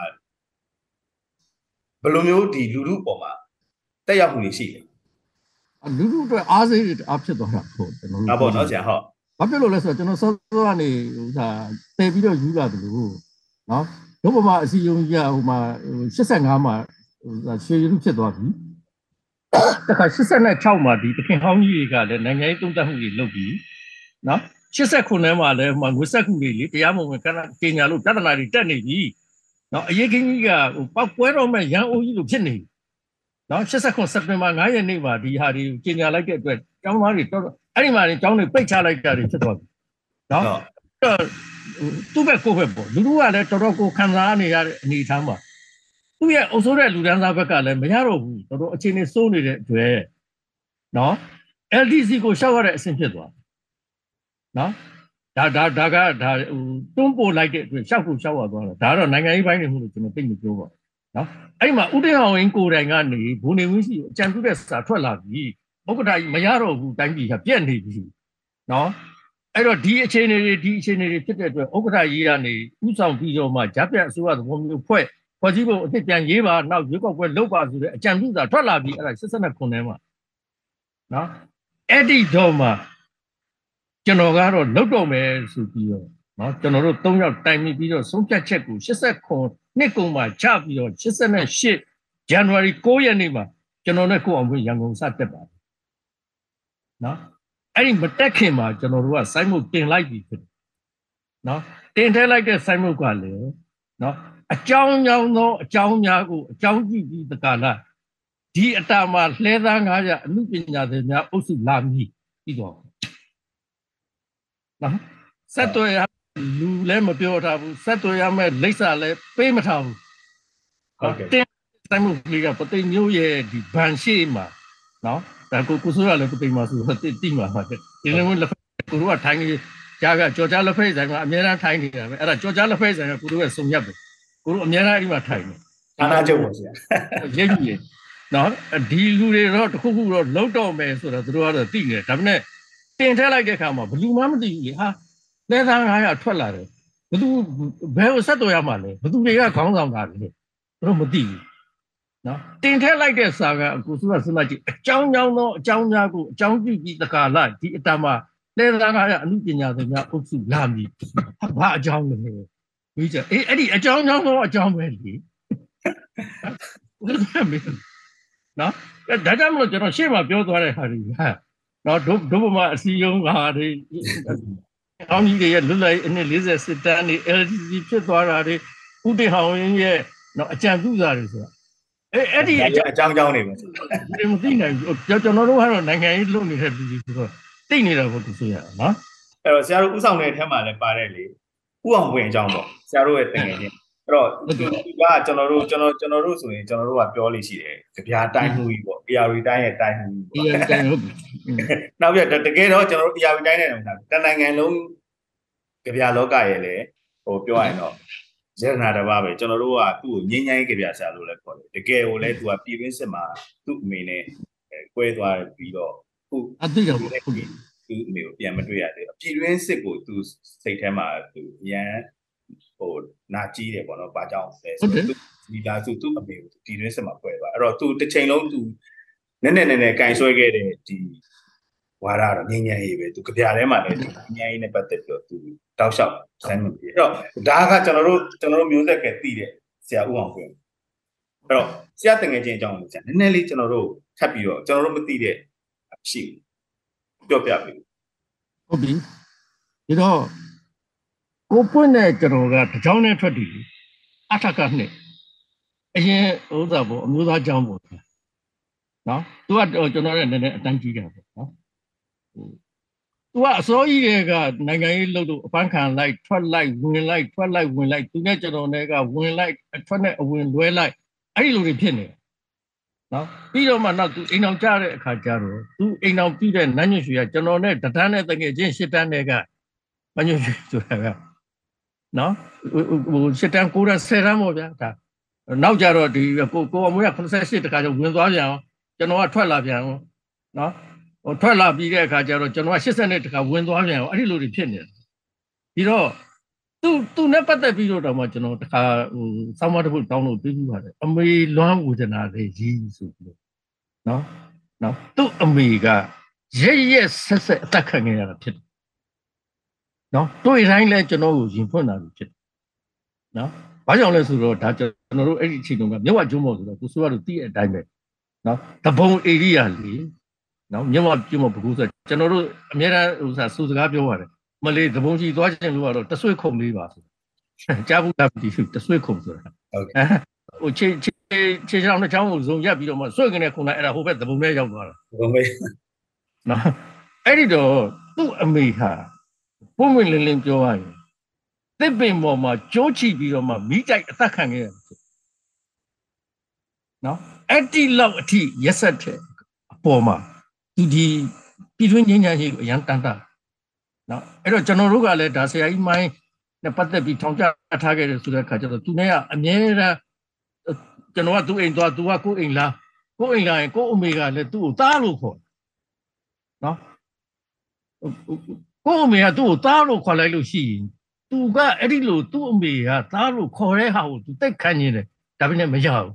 ဘယ်လိုမျိုးဒီလူလူပေါ်မှာတက်ရောက်မှုတွေရှိလဲလူလူအတွက်အားစိတ်တွေအားဖြစ်သွားတာပေါ့ကျွန်တော်ဟုတ်ပေါ့နော်ဆရာဟုတ်ဘာဖြစ်လို့လဲဆိုတော့ကျွန်တော်စောစောကနေဟိုဟာတည်ပြီးတော့ယူလာတယ်လို့နော်ဒုဗမာအစီယုံကြီးကဟိုမှာ85မှာဟိုဟာရွှေရုဖြစ်သွားပြီ တခါ86မှာဒီတခင်ဟောင်းကြီးတွေကလည်းနိုင်ငံရေးတုံ့တက်မှုတွေလုပ်ပြီးနော်89မှာလည်းဟိုမှာငွေဆက်ခုတွေလေတရားမဝင်ကနကင်ညာလို့ပြဿနာတွေတက်နေပြီနော်အရေးကြီးကြီးကဟိုပောက်ပွဲတော့မဲ့ရန်အိုးကြီးလိုဖြစ်နေပြီနော်89စက်တင်ဘာ9ရက်နေ့မှာဒီဟာတွေကင်ညာလိုက်တဲ့အတွက်ကျောင်းသားတွေတော်အဲ့ဒီမှာကျောင်းတွေပိတ်ချလိုက်တာတွေဖြစ်သွားပြီနော်သူ့ဘက်ကိုယ့်ဘက်ပေါ့လူလူကလည်းတော်တော်ကိုခံစားနေရတဲ့အနေအထားမှာ သူ့ရဲ့အုပ်စိုးတဲ့လူဒန်းစားဘက်ကလည်းမရတော့ဘူးတော်တော်အခြေအနေစိုးနေတဲ့အတွက်နော် LDC ကိုရှောက်ရတဲ့အဆင့်ဖြစ်သွားနော်ဒါဒါဒါကဒါဟိုတွန်းပို့လိုက်တဲ့အတွက်ရှောက်ကိုရှောက်ရသွားတာဒါကတော့နိုင်ငံရေးပိုင်းနေမှုလို့ကျွန်တော်သိမပြောပါဘူးနော်အဲ့ဒီမှာဥတေဟောင်ဝင်းကိုယ်တိုင်ကနေဘူနေဝင်းစီကိုအကြံပြုတဲ့စာထွက်လာပြီဥက္ကဋ္ဌကြီးမရတော့ဘူးတိုင်းပြည်ကပြက်နေပြီနော်အဲ့တော့ဒီအခြေအနေတွေဒီအခြေအနေတွေဖြစ်တဲ့အတွက်ဥက္ကဋ္ဌကြီးကနေဥဆောင်ပြီးတော့မှဂျာပြတ်အစိုးရသဘောမျိုးဖွဲ့ ဖွဲ့စည်းပုံအစ်စ်ပြန်ရေးပါနောက်ရွေးကောက်ပွဲလုပ်ပါဆိုတဲ့အကြံပြုစာထွက်လာပြီးအဲ့ဒါ89ခုထဲမှာနော်အဲ့ဒီတော့မှကျွန်တော်ကတော့လုတ်တော့မယ်ဆိုပြီးတော့နော်ကျွန်တော်တို့၃ယောက်တိုင်မိပြီးတော့ဆုံးဖြတ်ချက်ကို89နှစ်ကုန်မှာချပြီးတော့88 January 9ရက်နေ့မှာကျွန်တော်နဲ့ကိုအောင်ဝင်းရန်ကုန်စတက်ပါတယ်နော်အဲ့ဒီမတက်ခင်မှာကျွန်တော်တို့ကစိုင်းမှုတင်လိုက်ပြီဖြစ်တယ်နော်တင်ထဲလိုက်တဲ့စိုင်းမှုကလည်းနော် အကြောင်းကြောင်းသောအကြောင်းများကိုအကြောင်းကြည့်ပြီးတကလားဒီအတားမှာလှဲသား900အမှုပညာတွေများအုပ်စုလာမည်ပြီးတော့နော်ဆက်သွယ်ရလူလည်းမပြောထားဘူးဆက်သွယ်ရမဲ့လိပ်စာလည်းပေးမထားဘူးဟုတ်ကဲ့တင်စိုင်းမှုကပသိမ်မျိုးရဲ့ဒီဗန်ရှိမှာနော်ဒါကိုကိုဆိုရလည်းပသိမ်မှာဆိုတော့တိတိမှာပါဒီလိုမျိုးလက်ဖက်ကိုတို့ကထိုင်းကြီးကြားကကြော်ကြားလက်ဖက်ဆိုင်ကအများအားထိုင်းနေတာပဲအဲ့ဒါကြော်ကြားလက်ဖက်ဆိုင်ကကိုတို့ရဲ့စုံရက်ပဲ ကိုတို့အများအားဒီမှာထိုင်းနေဌာနချုပ်ပါဆရာရိပ်ကြီးရနော်ဒီလူတွေတော့တခုခုတော့လုံးတော့မယ်ဆိုတော့သူတို့ကတော့သိနေတယ်ဒါပေမဲ့တင်ထည့်လိုက်တဲ့အခါမှာဘယ်သူမှမသိဘူးလေဟာလဲသား900ထွက်လာတယ်ဘယ်သူဘယ်ကိုဆက်တော်ရမှာလဲဘယ်သူတွေကခေါင်းဆောင်တာလဲသူတို့မသိဘူးနော်တင်ထည့်လိုက်တဲ့စာကအကူစုကစဉ်းစားကြည့်အကြောင်းကြောင်းသောအကြောင်းများကိုအကြောင်းပြုပြီးတကာလဒီအတမလဲသား900အမှုပညာတွေများအုပ်စုလာမည်ဘာအကြောင်းလဲ ပြီးကြအေးအဲ့ဒီအကြောင်းကြောင်းသောအကြောင်းပဲလေဘယ်လိုလဲနော်ဒါကြောင့်မလို့ကျွန်တော်ရှေ့မှာပြောသွားတဲ့ဟာတွေဟာနော်ဒုဒုဗမာအစည်းအရုံးဟာတွေအောင်းကြီးတွေရဲ့လွတ်လပ်ရေးအနှစ်40စစ်တမ်းတွေ LDC ဖြစ်သွားတာတွေဥတေဟောင်းရင်ရဲ့နော်အကြံပြုစာတွေဆိုတာအဲအဲ့ဒီအကြံအကြောင်းကြောင်းနေပါဆရာတွေမသိနိုင်ဘူးကျွန်ကျွန်တော်တို့ကတော့နိုင်ငံရေးလုပ်နေတဲ့လူတွေဆိုတော့သိနေတာပေါ့သူဆိုရနော်အဲ့တော့ဆရာတို့ဥဆောင်တဲ့အထက်မှာလည်းပါတယ်လေ ဥအောင်ဝင်အကြောင်းပေါ့ဆရာတို့ရဲ့တကယ်ချင်းအဲ့တော့ဒီကကျွန်တော်တို့ကျွန်တော်ကျွန်တော်တို့ဆိုရင်ကျွန်တော်တို့ကပြောလို့ရှိတယ်ကြပြားတိုင်းမှုကြီးပေါ့ AR တိုင်းရဲ့တိုင်းမှုကြီးဒီပေါ့အတိုင်းဟုတ်ပြီနောက်ပြတကယ်တော့ကျွန်တော်တို့ AR တိုင်းနဲ့တော့တနိုင်ငံလုံးကြပြားလောကရဲ့လေဟိုပြောရရင်တော့ဇေရနာတစ်ပါးပဲကျွန်တော်တို့ကသူ့ကိုငင်းငိုင်းကြပြားဆရာလို့လည်းခေါ်တယ်တကယ်ကိုလည်းသူကပြည်တွင်းစစ်မှာသူ့အမေနဲ့ကွဲသွားပြီးတော့ခုအသိတော့ဟုတ်ပြီ သူ့အမေကိုပြန်မတွေ့ရသေးဘူးပြည်တွင်းစစ်ကိုသူစိတ်ထဲမှာသူရန်ဟိုနာကြီးတယ်ပေါ့နော်ဘာကြောင့်လဲဆိုတော့သူဒီလာသူသူ့အမေကိုပြည်တွင်းစစ်မှာပွဲသွားအဲ့တော့သူတစ်ချိန်လုံးသူနည်းနည်းနည်းနည်းကင်ဆွဲခဲ့တဲ့ဒီဝါရတော့ငင်းငယ်ရေးပဲသူကြပြထဲမှာလည်းဒီငင်းငယ်ရေးနဲ့ပတ်သက်ပြီးတော့သူတောက်လျှောက်ဆန်းနေပြီအဲ့တော့ဒါကကျွန်တော်တို့ကျွန်တော်တို့မျိုးဆက်ကတည်တဲ့ဆရာဦးအောင်ခွင့်အဲ့တော့ဆရာတငယ်ချင်းအကြောင်းကိုဆရာနည်းနည်းလေးကျွန်တော်တို့ထပ်ပြီးတော့ကျွန်တော်တို့မသိတဲ့ရှိ ပြောပြပြီဟုတ်ပြီဒီတော့ကိုပွင့်တဲ့ကျွန်တော်ကတကြောင်နဲ့ထွက်တည်အထက်ကနှစ်အရင်ဥစ္စာပေါ့အမျိုးသားကြောင်းပေါ့နော်သူကတော့ကျွန်တော်လည်းနည်းနည်းအတန်းကြီးတယ်ပေါ့နော်သူကအစိုးရကနိုင်ငံရေးလုပ်လို့အပန်းခံလိုက်ထွက်လိုက်ဝင်လိုက်ထွက်လိုက်ဝင်လိုက်သူနဲ့ကျွန်တော်နဲ့ကဝင်လိုက်အထွက်နဲ့အဝင်လွဲလိုက်အဲ့ဒီလိုတွေဖြစ်နေတယ် နော်ပြီးတော့မှနောက်သူအိမ်အောင်ကြတဲ့အခါကျတော့သူအိမ်အောင်ပြီးတဲ့နန်းညွှန်ရွှေကကျွန်တော်နဲ့တန်းနဲ့တကယ်ချင်းရှစ်တန်းနဲ့ကနန်းညွှန်ရွှေဆိုတာကနော်ဟိုရှစ်တန်း9တန်း10တန်းပေါ့ဗျာဒါနောက်ကြတော့ဒီကိုကိုအမွေးက88တခါကျဝင်သွားပြန်အောင်ကျွန်တော်ကထွက်လာပြန်အောင်နော်ဟိုထွက်လာပြီးတဲ့အခါကျတော့ကျွန်တော်က80နှစ်တခါဝင်သွားပြန်အောင်အဲ့ဒီလိုတွေဖြစ်နေတယ်ပြီးတော့ သူသူနဲ့ပတ်သက်ပြီးတော့တော့မှကျွန်တော်တခါဟိုစောင်းမတစ်ခုတောင်းလို့ပြီးပြီးပါတယ်အမေလွမ်းဝေဒနာတွေကြီးဆိုပြီးတော့နော်နော်သူ့အမေကရဲရဲဆက်ဆက်အသက်ခံခဲ့ရတာဖြစ်တယ်နော်တွေ့တိုင်းလဲကျွန်တော်ကိုရင်ဖွင့်တာဖြစ်တယ်နော်ဘာကြောင့်လဲဆိုတော့ဒါကျွန်တော်တို့အဲ့ဒီအချိန်တုန်းကမြဝကျွန်းမော်ဆိုတော့ကိုစိုးရတို့တည့်တဲ့အတိုင်းပဲနော်တဘုံဧရိယာလေနော်မြဝကျွန်းမော်ဘကူဆိုကျွန်တော်တို့အများအားဟိုစားစူစကားပြောရတယ် မလေးတဘုံကြီးသွားခြင်းလို့ကတော့တဆွေခုံလေးပါဆိုကြားဘူးလားမသိဘူးတဆွေခုံဆိုတာဟုတ်ကဲ့ဟိုခြေခြေခြေချောင်းနှစ်ချောင်းကိုဇုံရက်ပြီးတော့မှဆွေကနေခုနအဲ့ဒါဟိုဘက်တဘုံထဲရောက်သွားတာဘုံမေးနော်အဲ့ဒီတော့သူ့အမေဟာပုံမလင်းလင်းပြောရရင်သစ်ပင်ပေါ်မှာကြိုးချပြီးတော့မှမိကြိုက်အသက်ခံခဲ့ရတယ်နော်အဲ့ဒီလောက်အထိရက်ဆက်တဲ့အပေါ်မှာဒီဒီပြည်တွင်းငြိမ်းချမ်းရေးကိုအရန်တန်တာ နော်အဲ့တော့ကျွန်တော်တို့ကလည်းဒါဆရာကြီးမိုင်းနဲ့ပတ်သက်ပြီးထောင်ချထားခဲ့တယ်ဆိုတဲ့အခါကျတော့သူနဲ့ကအမြဲတမ်းကျွန်တော်ကသူ့အိမ်သွားသူကကိုယ့်အိမ်လာကိုယ့်အိမ်လာရင်ကိုယ့်အမေကလည်းသူ့ကိုသားလို့ခေါ်နော်ကိုယ့်အမေကသူ့ကိုသားလို့ခေါ်လိုက်လို့ရှိရင်သူကအဲ့ဒီလိုသူ့အမေကသားလို့ခေါ်တဲ့ဟာကိုသူတိတ်ခန့်နေတယ်ဒါပေမဲ့မရဘူး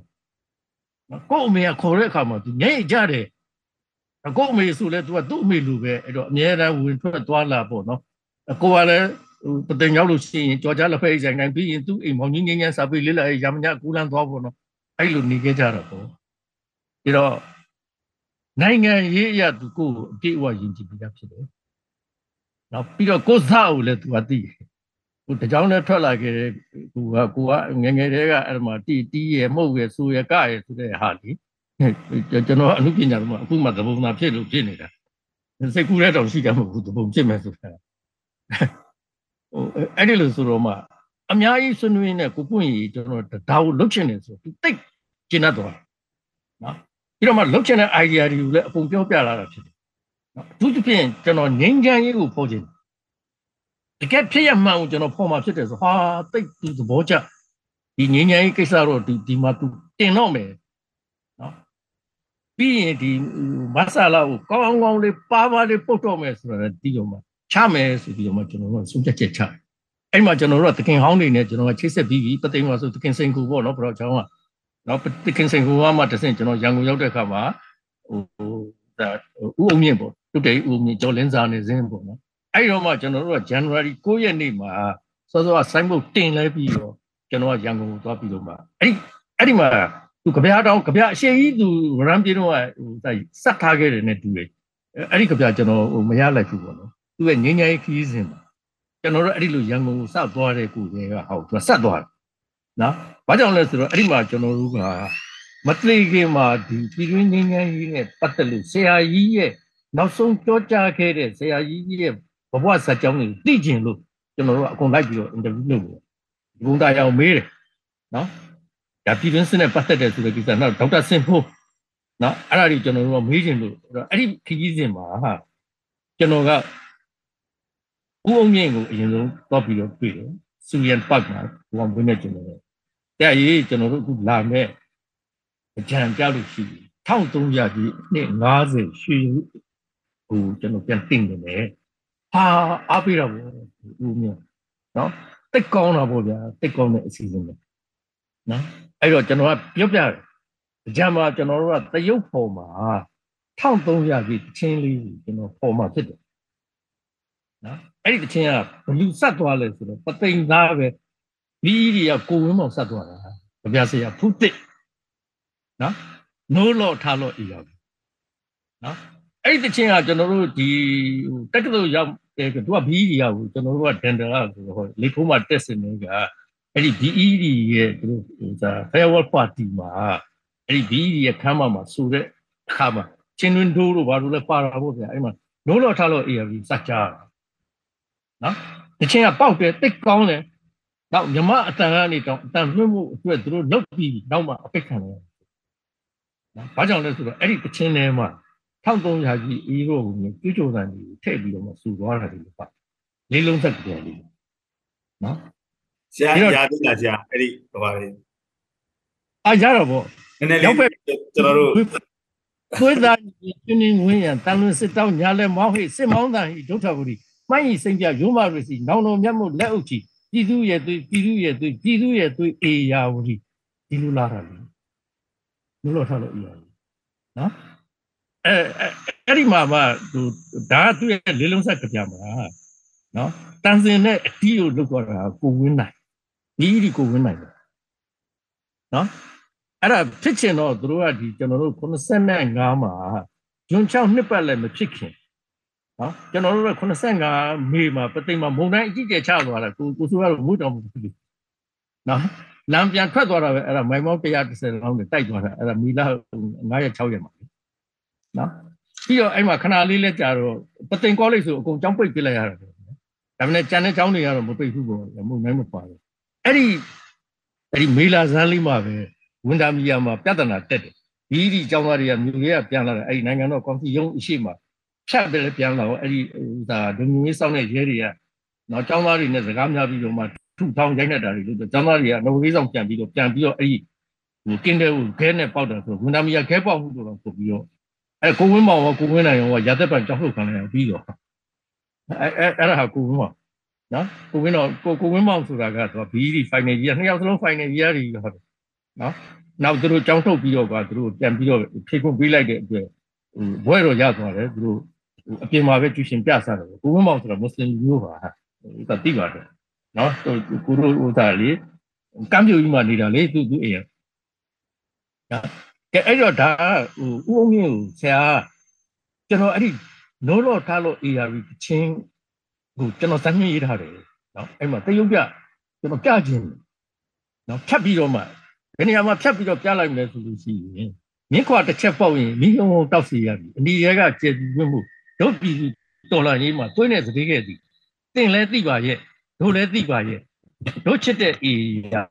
နော်ကိုယ့်အမေကခေါ်တဲ့အခါမှာသူငဲ့ကြတယ် ကိုယ့်အမေဆိုလဲသူကသူ့အမေလိုပဲအဲ့တော့အများအားဝင်ထွက်သွားလာပေါ့နော်ကိုကလည်းဟိုပတင်ရောက်လို့ရှိရင်ကြော်ကြလက်ဖက်အိမ်ဆိုင်တိုင်းပြီးရင်သူ့အိမ်မောင်ကြီးငင်းငင်းစာပေလေးလာရမညကူလန်းသွားပေါ့နော်အဲ့လိုနေခဲ့ကြတော့ပေါ့ဒီတော့နိုင်ငံရေးအရာသူကိုအပြည့်အဝယဉ်ကြည်ပြီးသားဖြစ်တယ်နောက်ပြီးတော့ကိုစားကိုလည်းသူကသိတယ်ဟိုတကြောင်နဲ့ထွက်လာခဲ့တဲ့ကိုကကိုကငငယ်တည်းကအဲ့မှာတီတီးရမှုတ်ရဆူရကရဆိုတဲ့ဟာလေ ကျွန်တော်အမှုပညာတော့အခုမှသဘုံသာဖြစ်လို့ဖြစ်နေတာစိတ်ကူးတဲ့တောင်ရှိကြမှာဘူးသဘုံဖြစ်မယ်ဆိုတာဟိုအဲ့ဒီလိုဆိုတော့မှအများကြီးဆွနွေးနဲ့ကိုပွင့်ရီကျွန်တော်ဒါကိုလုတ်ချင်တယ်ဆိုသူတိတ်ကျင်တတ်သွားနော်ပြီးတော့မှလုတ်ချင်တဲ့ idea တွေကိုလည်းအပုံပြောပြလာတာဖြစ်တယ်နော်အထူးသဖြင့်ကျွန်တော်ငင်းချမ်းရေးကိုဖော်ချင်တကယ်ဖြစ်ရမှန်ကိုကျွန်တော်ဖော်မှာဖြစ်တယ်ဆိုဟာတိတ်သူသဘောကျဒီငင်းချမ်းရေးကိစ္စတော့ဒီဒီမှာသူတင်တော့မယ်နော် ပြီးရင်ဒီမဆာလာကိုကောင်းကောင်းလေးပါပါလေးပုတ်တော့မယ်ဆိုတော့ဒီတော့မှချမယ်ဆိုပြီးတော့မှကျွန်တော်တို့ဆုံးဖြတ်ချက်ချတယ်အဲ့မှာကျွန်တော်တို့ကတခင်ဟောင်းနေနဲ့ကျွန်တော်ကချိတ်ဆက်ပြီးပြီပသိမ်မှာဆိုတခင်စိန်ကူပေါ့နော်ဘရောချောင်းကနော်တခင်စိန်ကူကမှတဆင့်ကျွန်တော်ရန်ကုန်ရောက်တဲ့အခါမှာဟိုဒါဥအုံမြင့်ပေါ့တုတ်တေဥအုံမြင့်ကျော်လင်းစာနေစင်းပေါ့နော်အဲ့တော့မှကျွန်တော်တို့က January 9ရက်နေ့မှာစောစောကဆိုင်းဘုတ်တင်လဲပြီးတော့ကျွန်တော်ကရန်ကုန်ကိုသွားပြီးတော့မှအဲ့ဒီအဲ့ဒီမှာ သူကြပြတောင်းကြပြအရှိကြီးသူရမ်းပြေတော့ဟိုစက်ထားခဲ့တယ်နဲ့တူတယ်အဲ့ဒီကြပြကျွန်တော်ဟိုမရလိုက်ဘူးပေါ့နော်သူကငင်းငယ်ခီးစဉ်မှာကျွန်တော်တို့အဲ့ဒီလိုရန်ကုန်ကိုစသွားတဲ့ကိုတွေကဟောသူကဆက်သွားတယ်နော်ဘာကြောင့်လဲဆိုတော့အဲ့ဒီမှာကျွန်တော်တို့ကမသိခင်မှာဒီပြည်တွင်းငင်းငယ်ကြီးနဲ့ပတ်သက်လို့ဆရာကြီးရဲ့နောက်ဆုံးကြောကြားခဲ့တဲ့ဆရာကြီးရဲ့ဘဝဇာတ်ကြောင်းကိုသိကျင်လို့ကျွန်တော်တို့ကအကုန်လိုက်ပြီးတော့အင်တာဗျူးလုပ်လို့ဒီကုန်းသားရောက်မေးတယ်နော် ဒါပြည်တွင်းစစ်နဲ့ပတ်သက်တဲ့ဆိုတဲ့ကိစ္စနောက်ဒေါက်တာစင်ဖိုးနော်အဲ့ဒါကြီးကျွန်တော်တို့ကမေးကျင်လို့အဲ့ဒီခကြီးစဉ်မှာဟာကျွန်တော်ကဦးအောင်မြင့်ကိုအရင်ဆုံးတော့ပြီးတော့တွေ့တယ်စူရန်ပတ်မှာဘုံဝင်နေကျွန်တော်တို့တဲ့ရေးကျွန်တော်တို့အခုလာမဲ့အကြံပြလို့ရှိတယ်1300ကြီးနှစ်90ရွှေဟိုကျွန်တော်ပြန်တင်နေတယ်ဟာအားပေးတော့ဦးမြင့်နော်တိတ်ကောင်းတာပေါ့ဗျာတိတ်ကောင်းတဲ့အစီအစဉ်ပဲနော် အဲ့တော့ကျွန်တော်ကပြောပြတယ်အကြံမှာကျွန်တော်တို့ကတရုတ်ဖော်မှာ1300ကြီးချင်းလေးကျွန်တော်ဖော်မှာဖြစ်တယ်နော်အဲ့ဒီတခြင်းကဘလူဆက်သွားလဲဆိုတော့ပသိမ်သားပဲပြီးကြီးကကိုဝင်းမောင်ဆက်သွားတာကြပြဆရာဖုတစ်နော်နိုးလော့ထားလော့အရာနော်အဲ့ဒီတခြင်းကကျွန်တော်တို့ဒီတက္ကသိုလ်ရောက်တယ်သူကဘီအီဒီယာကိုကျွန်တော်တို့ကဒန်ဒလာဆိုတော့လေဖိုးမှာတက်စင်နေက အဲ့ဒီ BED ရဲ့သူတို့ဟိုစာ farewell party မှာအဲ့ဒီ BED ရဲ့ခမ်းမမှာဆိုတဲ့အခါမှာချင်းတွင်ဒိုးတို့ဘာလို့လဲပါတာပေါ့ဗျာအဲ့မှာနိုးလော့ထားလော့ ARV စကြတာနော်တချင်းကပေါက်တယ်တိတ်ကောင်းတယ်နောက်မြမအတန်ကနေတော့အတန်လွှင့်မှုအတွက်သူတို့လောက်ပြီးနောက်မှအပိတ်ခံတယ်နော်ဘာကြောင့်လဲဆိုတော့အဲ့ဒီတချင်းထဲမှာ1300ကြီးအေးတော့ကိုကြွကြိုတန်ကြီးထည့်ပြီးတော့မှစူသွားတာဒီလိုပါလေးလုံးသက်ကြတယ်လေးနော် ဆရာရာသိလားဆရာအဲ့ဒီဟိုပါလေအာရတော့ဗောနည်းနည်းလေးကျွန်တော်တို့သွေးသားပြင်းပြင်းဝင်းရန်တန်လွင်စစ်တောင်းညာလဲမောင်းဟိစစ်မောင်းတန်ဟိဒုထဝရီမှိုင်းဤစိမ့်ပြရုံးမရစီနောင်တော်မြတ်မို့လက်အုပ်ချီပြည်သူရဲ့သွေးပြည်သူရဲ့သွေးပြည်သူရဲ့သွေးအေယာဝရီဒီလိုလာတာလေလို့လို့ထားလို့အေယာဝရီနော်အဲအဲ့ဒီမှာမှသူဒါကသူ့ရဲ့လေးလုံးဆက်ကြပြမှာနော်တန်စင်နဲ့အတီးကိုလုတ်သွားတာကိုဝင်းနိုင် ဒီဒီကိုဝင်းနိုင်တယ်နော်အဲ့ဒါဖြစ်ချင်တော့သူတို့ကဒီကျွန်တော်တို့85မှာဂျွန်6နှစ်ပတ်လည်းမဖြစ်ခင်နော်ကျွန်တော်တို့က85မေမှာပသိမ်မှာမုံတိုင်းအကြီးကျယ်ချသွားတာကိုကိုဆိုကတော့မွေးတော်မူဘူးနော်လမ်းပြန်ထွက်သွားတာပဲအဲ့ဒါမိုင်မောင်း130လောင်းနဲ့တိုက်သွားတာအဲ့ဒါမီလာ9ရက်6ရက်မှာနော်ပြီးတော့အဲ့မှာခဏလေးလဲကြာတော့ပသိမ်ကောလိပ်ဆိုအကုန်ကျောင်းပိတ်ပြလိုက်ရတာဒါပေမဲ့ကျန်တဲ့ကျောင်းတွေကတော့မပိတ်ဘူးပေါ့မုံတိုင်းမပါဘူး အဲ့ဒီအဲ့ဒီမေလာဇန်းလေးမှာပဲဝန်တာမီယာမှာပြဿနာတက်တယ်ဒီဒီကျောင်းသားတွေကမြို့ရဲကပြန်လာတယ်အဲ့ဒီနိုင်ငံတော်ကောင်စီရုံးအရှိမှာဖြတ်တယ်ပြန်လာတော့အဲ့ဒီဟိုဒါဒုံမျိုးစောင်းတဲ့ရဲတွေကနော်ကျောင်းသားတွေနဲ့စကားများပြီးတော့မှထုထောင်းရိုက်နေတာတွေလို့ကျောင်းသားတွေကလုံလေးဆောင်ပြန်ပြီးတော့ပြန်ပြီးတော့အဲ့ဒီဟိုကင်းတဲ့ဟိုခဲနဲ့ပေါက်တယ်ဆိုဝန်တာမီယာခဲပေါက်မှုလို့တော့ဆိုပြီးတော့အဲ့ကိုဝင်းမောင်ကကိုဝင်းနိုင်ရောကရာသက်ပံကြောက်ထုတ်ခံလိုက်ပြီးတော့အဲ့အဲ့အဲ့ဒါဟာကိုဝင်းမောင် နော်ကိုဝင်းတော့ကိုကိုဝင်းမောင်ဆိုတာကသူကဘီဒီဖိုင်နယ်ကြီးကနှစ်ယောက်စလုံးဖိုင်နယ်ကြီးရတယ်ဟုတ်တယ်နော်နောက်သူတို့ကြောင်းထုတ်ပြီးတော့ကသူတို့ပြန်ပြီးတော့ဖြေခွင့်ပေးလိုက်တဲ့အတွက်ဟိုဘွဲတော်ရသွားတယ်သူတို့အပြင်မှာပဲကျူရှင်ပြဆတယ်ကိုဝင်းမောင်ဆိုတာမွတ်စလင်မျိုးပါဟာဒါသိပါတယ်နော်ကိုတို့ဟိုဒါလေကမ်းပြူကြီးမှာနေတာလေသူသူအေးရကဲအဲ့တော့ဒါဟိုဥအောင်မြင့်ကိုဆရာကျွန်တော်အဲ့ဒီနိုးတော့ထားလို့ ARV ချင်း ဟိုကျွန်တော်စမ်းမြင်ရေးထားတယ်နော်အဲ့မှာတရုတ်ပြကျွန်တော်ပြခြင်းနော်ဖြတ်ပြီးတော့မှဘယ်နေရာမှာဖြတ်ပြီးတော့ပြလိုက်မလဲဆိုလို့ရှိရင်မြင်းခွာတစ်ချက်ပေါက်ရင်မိယုံုံတောက်စီရပြီအနီရဲကကျေပြီးဝင်းမှုတို့ပြည်တော်လာရေးမှာတွင်းနေသတိခဲ့သည်တင်လဲသိပါရဲ့တို့လည်းသိပါရဲ့တို့ချစ်တဲ့အေရာ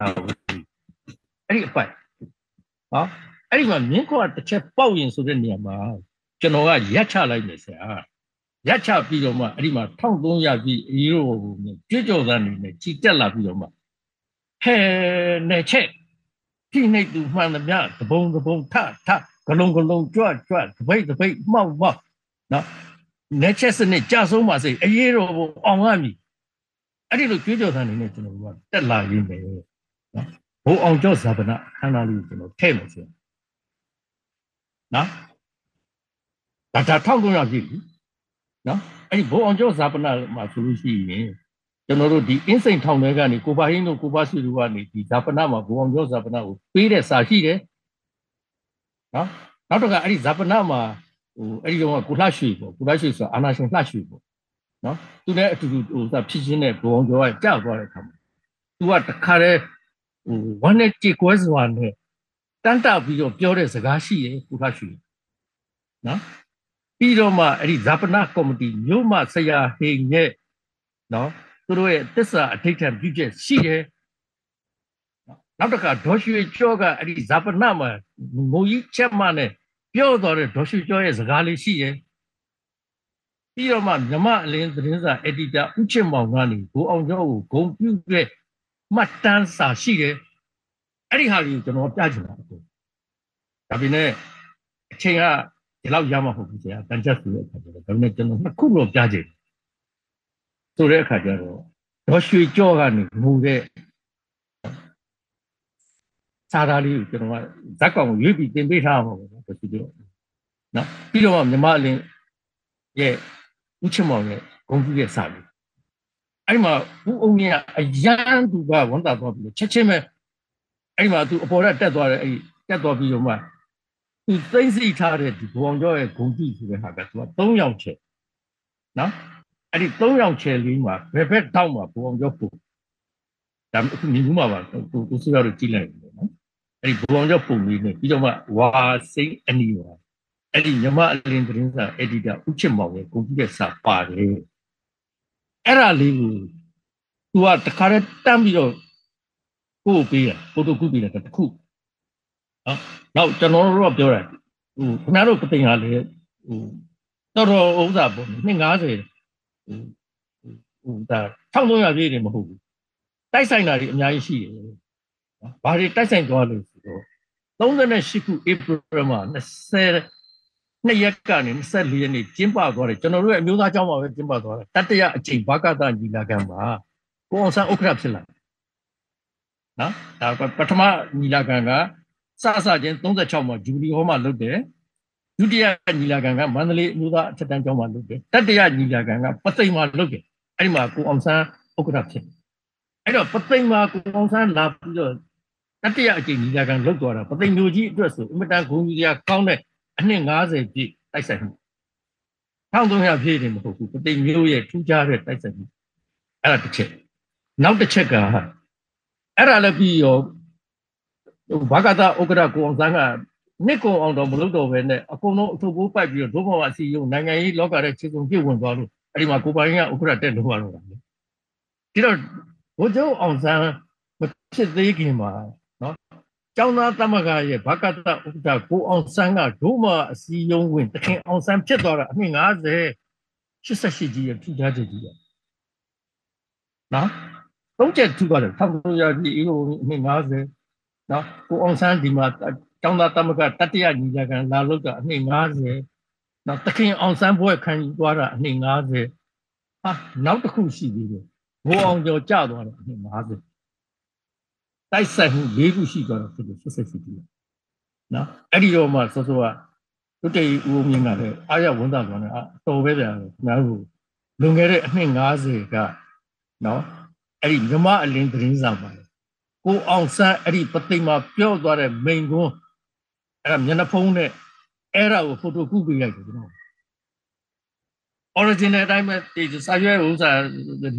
အဲ့ဒီအပိုက်ဟောအဲ့ဒီမှာမြင်းခွာတစ်ချက်ပေါက်ရင်ဆိုတဲ့နေရာမှာကျွန်တော်ကရက်ချလိုက်မယ်ဆရာ ရက်ချပြီးတော့မှအဲ့ဒီမှာ1300ပြီအီရိုကြွကြော်သားနေနဲ့ကြီးတက်လာပြီးတော့မှဟဲနဲ့ချက်ဖိနှိပ်သူမှန်သမျှသဘုံသဘုံထထဂလုံးဂလုံးကြွကြွတပိတ်တပိတ်မောက်မောက်နော်နဲ့ချက်စနစ်ကြဆုံးပါစေအရေးတော်ဘုံအောင်ရမည်အဲ့ဒီလိုကြွကြော်သားနေနဲ့ကျွန်တော်ကတက်လာရင်းပဲနော်ဘုံအောင်ကျော်ဇာပနာခန္ဓာလေးကျွန်တော်ထည့်မယ်ဆိုနော်ဒါဒါ1300ပြည့်ပြီ နော်အဲ့ဒီဘုံအောင်ကျော်ဇာပနာမှာဆိုလို့ရှိရင်ကျွန်တော်တို့ဒီအင်းစိန်ထောင်ထဲကနေကိုပါဟင်းတို့ကိုပါစီတို့ကနေဒီဇာပနာမှာဘုံအောင်ကျော်ဇာပနာကိုပေးတဲ့စာရှိတယ်နော်နောက်တော့ကအဲ့ဒီဇာပနာမှာဟိုအဲ့ဒီတော့ကိုလှရွှေပေါ့ကိုလှရွှေဆိုတာအာနာရှင်လှရွှေပေါ့နော်သူလည်းအတူတူဟိုသာဖြစ်ချင်းတဲ့ဘုံအောင်ကျော်ကကြောက်သွားတဲ့အခါမှာသူကတခါတည်းဟိုဝမ်းနဲ့ကြေကွဲစွာနဲ့တန်းတပြီးတော့ပြောတဲ့စကားရှိတယ်ကိုလှရွှေနော် ပြီးတော့မှအဲ့ဒီဇာပနာကော်မတီမြို့မဆရာဟိန်ရဲ့နော်သူတို့ရဲ့တစ္ဆာအဋိဋ္ဌံပြုချက်ရှိတယ်နောက်တစ်ခါဒေါ်ရွှေကျော်ကအဲ့ဒီဇာပနာမှာငိုကြီးချက်မနဲ့ပြောတော်တဲ့ဒေါ်ရွှေကျော်ရဲ့စကားလေးရှိတယ်ပြီးတော့မှမြမအလင်းသတင်းစာအက်ဒီတာဦးချစ်မောင်ကနေဘိုးအောင်ကျော်ကိုဂုံပြုတဲ့မှတ်တမ်းစာရှိတယ်အဲ့ဒီဟာကြီးကျွန်တော်ပြချင်တာအခုဒါပေမဲ့အချိန်က ဒီလောက်ရမှာမဟုတ်ဘူးဆရာတန်ချက်ဆိုတဲ့အခါကျတော့ဒါပေမဲ့ကျွန်တော်နှစ်ခုတော့ပြချင်ဆိုတဲ့အခါကျတော့ဒေါ်ရွှေကြောကနေငူတဲ့စာသားလေးကိုကျွန်တော်ကဇက်ကောင်ကိုရွေးပြီးတင်ပေးထားမှာပေါ့ဒေါ်ရွှေကြောနော်ပြီးတော့မြမအလင်းရဲ့ဦးချမောင်ရဲ့ဂုံပြည့်ရဲ့စာလေးအဲ့မှာဦးအောင်ကြီးကအရန်သူကဝန်တာသွားပြီးချက်ချင်းပဲအဲ့မှာသူအပေါ်တက်သွားတယ်အဲ့တက်သွားပြီးတော့မှ သူသိသိထားတဲ့ဒီဘုံကျော်ရဲ့ဂုံပြည့်ဆိုတဲ့ဟာကသူက၃ယောက်ချက်နော်အဲ့ဒီ၃ယောက်ချဲလေးမှာဘယ်ဘက်တောက်မှာဘုံကျော်ပုံဒါအခုမြင်မှုမှာပါကိုကိုစုရတော့ကြည့်လိုက်တယ်နော်အဲ့ဒီဘုံကျော်ပုံလေးနဲ့ပြီးတော့မှဝါစိမ့်အနီပါအဲ့ဒီမြမအလင်းသတင်းစာအက်ဒီတာဦးချစ်မောင်ရဲ့ကွန်ပျူတာစာပါတယ်အဲ့ဒါလေးကိုသူကတခါတည်းတန်းပြီးတော့ကို့ပေးရဖိုတိုကူပေးတယ်တခု နော်နောက်ကျွန်တော်တို့ကပြောတာဟိုခင်ဗျားတို့ပသိင်ဟာလေဟိုတော်တော်ဥစ္စာပေါ့250ဟိုဒါ1300ပြည့်နေမဟုတ်ဘူးတိုက်ဆိုင်တာတွေအများကြီးရှိတယ်နော်ဘာတွေတိုက်ဆိုင်သွားလို့ဆိုတော့38ခု April မှာ20နှစ်ရက်ကနေ24ရက်နေ့ကျင်းပသွားတယ်ကျွန်တော်တို့ရဲ့အမျိုးသားကျောင်းမှာပဲကျင်းပသွားတယ်တတရအချိန်ဘာကတာညီလာခံမှာကိုအောင်ဆန်းဥက္ကဋ္ဌဖြစ်လာနော်ဒါပထမညီလာခံက စစချင်း36မှာဂျူဘီဟောမှာလုပ်တယ်ဒုတိယညီလာခံကမန္တလေးအမျိုးသားအထက်တန်းကျောင်းမှာလုပ်တယ်တတိယညီလာခံကပသိမ်မှာလုပ်တယ်အဲ့ဒီမှာကိုအောင်ဆန်းဥက္ကဋ္ဌဖြစ်အဲ့တော့ပသိမ်မှာကိုအောင်ဆန်းလာပြီးတော့တတိယအကြိမ်ညီလာခံလုပ်သွားတာပသိမ်မျိုးကြီးအတွက်ဆိုအင်မတန်ဂုဏ်ယူစရာကောင်းတဲ့အနှစ်90ပြည့်တိုက်ဆိုင်မှု1300ပြည့်တယ်မဟုတ်ဘူးပသိမ်မျိုးရဲ့ထူးခြားတဲ့တိုက်ဆိုင်မှုအဲ့ဒါတစ်ချက်နောက်တစ်ချက်ကအဲ့ဒါလည်းပြီးရော ဘာကတာဥက္ကဋ္ဌကိုအောင်ဆန်းကနှစ်ကုံအောင်တော့မလုပ်တော့ဘဲနဲ့အကုန်လုံးအထုပ်ပိုးပိုက်ပြီးတော့ဒုဘောအစီယုံနိုင်ငံရေးလောကရဲ့ခြေစုံပြည့်ဝင်သွားလို့အဲ့ဒီမှာကိုပိုင်ကဥက္ကဋ္ဌတက်လို့ရတော့တာလေဒီတော့ဘုကျောင်းအောင်ဆန်းမဖြစ်သေးခင်မှာနော်ကျောင်းသားသမဂ္ဂရဲ့ဘကတဥက္ကဋ္ဌကိုအောင်ဆန်းကဒုမအစီယုံဝင်တခင်အောင်ဆန်းဖြစ်သွားတာအနှစ်90 88ကြီးရဲ့ထူးခြားချက်ကြီးရနော်သုံးချက်ထူသွားတယ်ထောက်လို့ရပြီအေးလိုအနှစ်90 နော်ကိုအောင်ဆန်းဒီမှာကျောင်းသားသမဂ္ဂတတိယညီလာခံလာလို့ကအနှစ်90နော်တခင်အောင်ဆန်းဘွဲခံယူသွားတာအနှစ်90ဟာနောက်တစ်ခုရှိသေးတယ်ဘိုးအောင်ကျော်ကြသွားတယ်အနှစ်90တိုက်ဆိုင်မှု၄ခုရှိသွားတော့ဖြစ်လို့ဆက်ဆက်ရှိတယ်နော်အဲ့ဒီတော့မှစောစောကတုတေဦးမြင့်ကလည်းအားရဝန်တာသွားတယ်အတော်ပဲဗျာခင်ဗျားတို့လွန်ခဲ့တဲ့အနှစ်90ကနော်အဲ့ဒီမြမအလင်းသတင်းစာပါ ကိုအောင်ဆန်းအဲ့ဒီပသိမ်မှာပြော့သွားတဲ့မိန်ကွန်းအဲ့ဒါမျက်နှာဖုံးနဲ့အဲ့ဒါကိုဖိုတိုကူးပေးလိုက်တယ်ကျွန်တော် original အတိုင်းပဲဒီစာရွက်ဥစ္စာ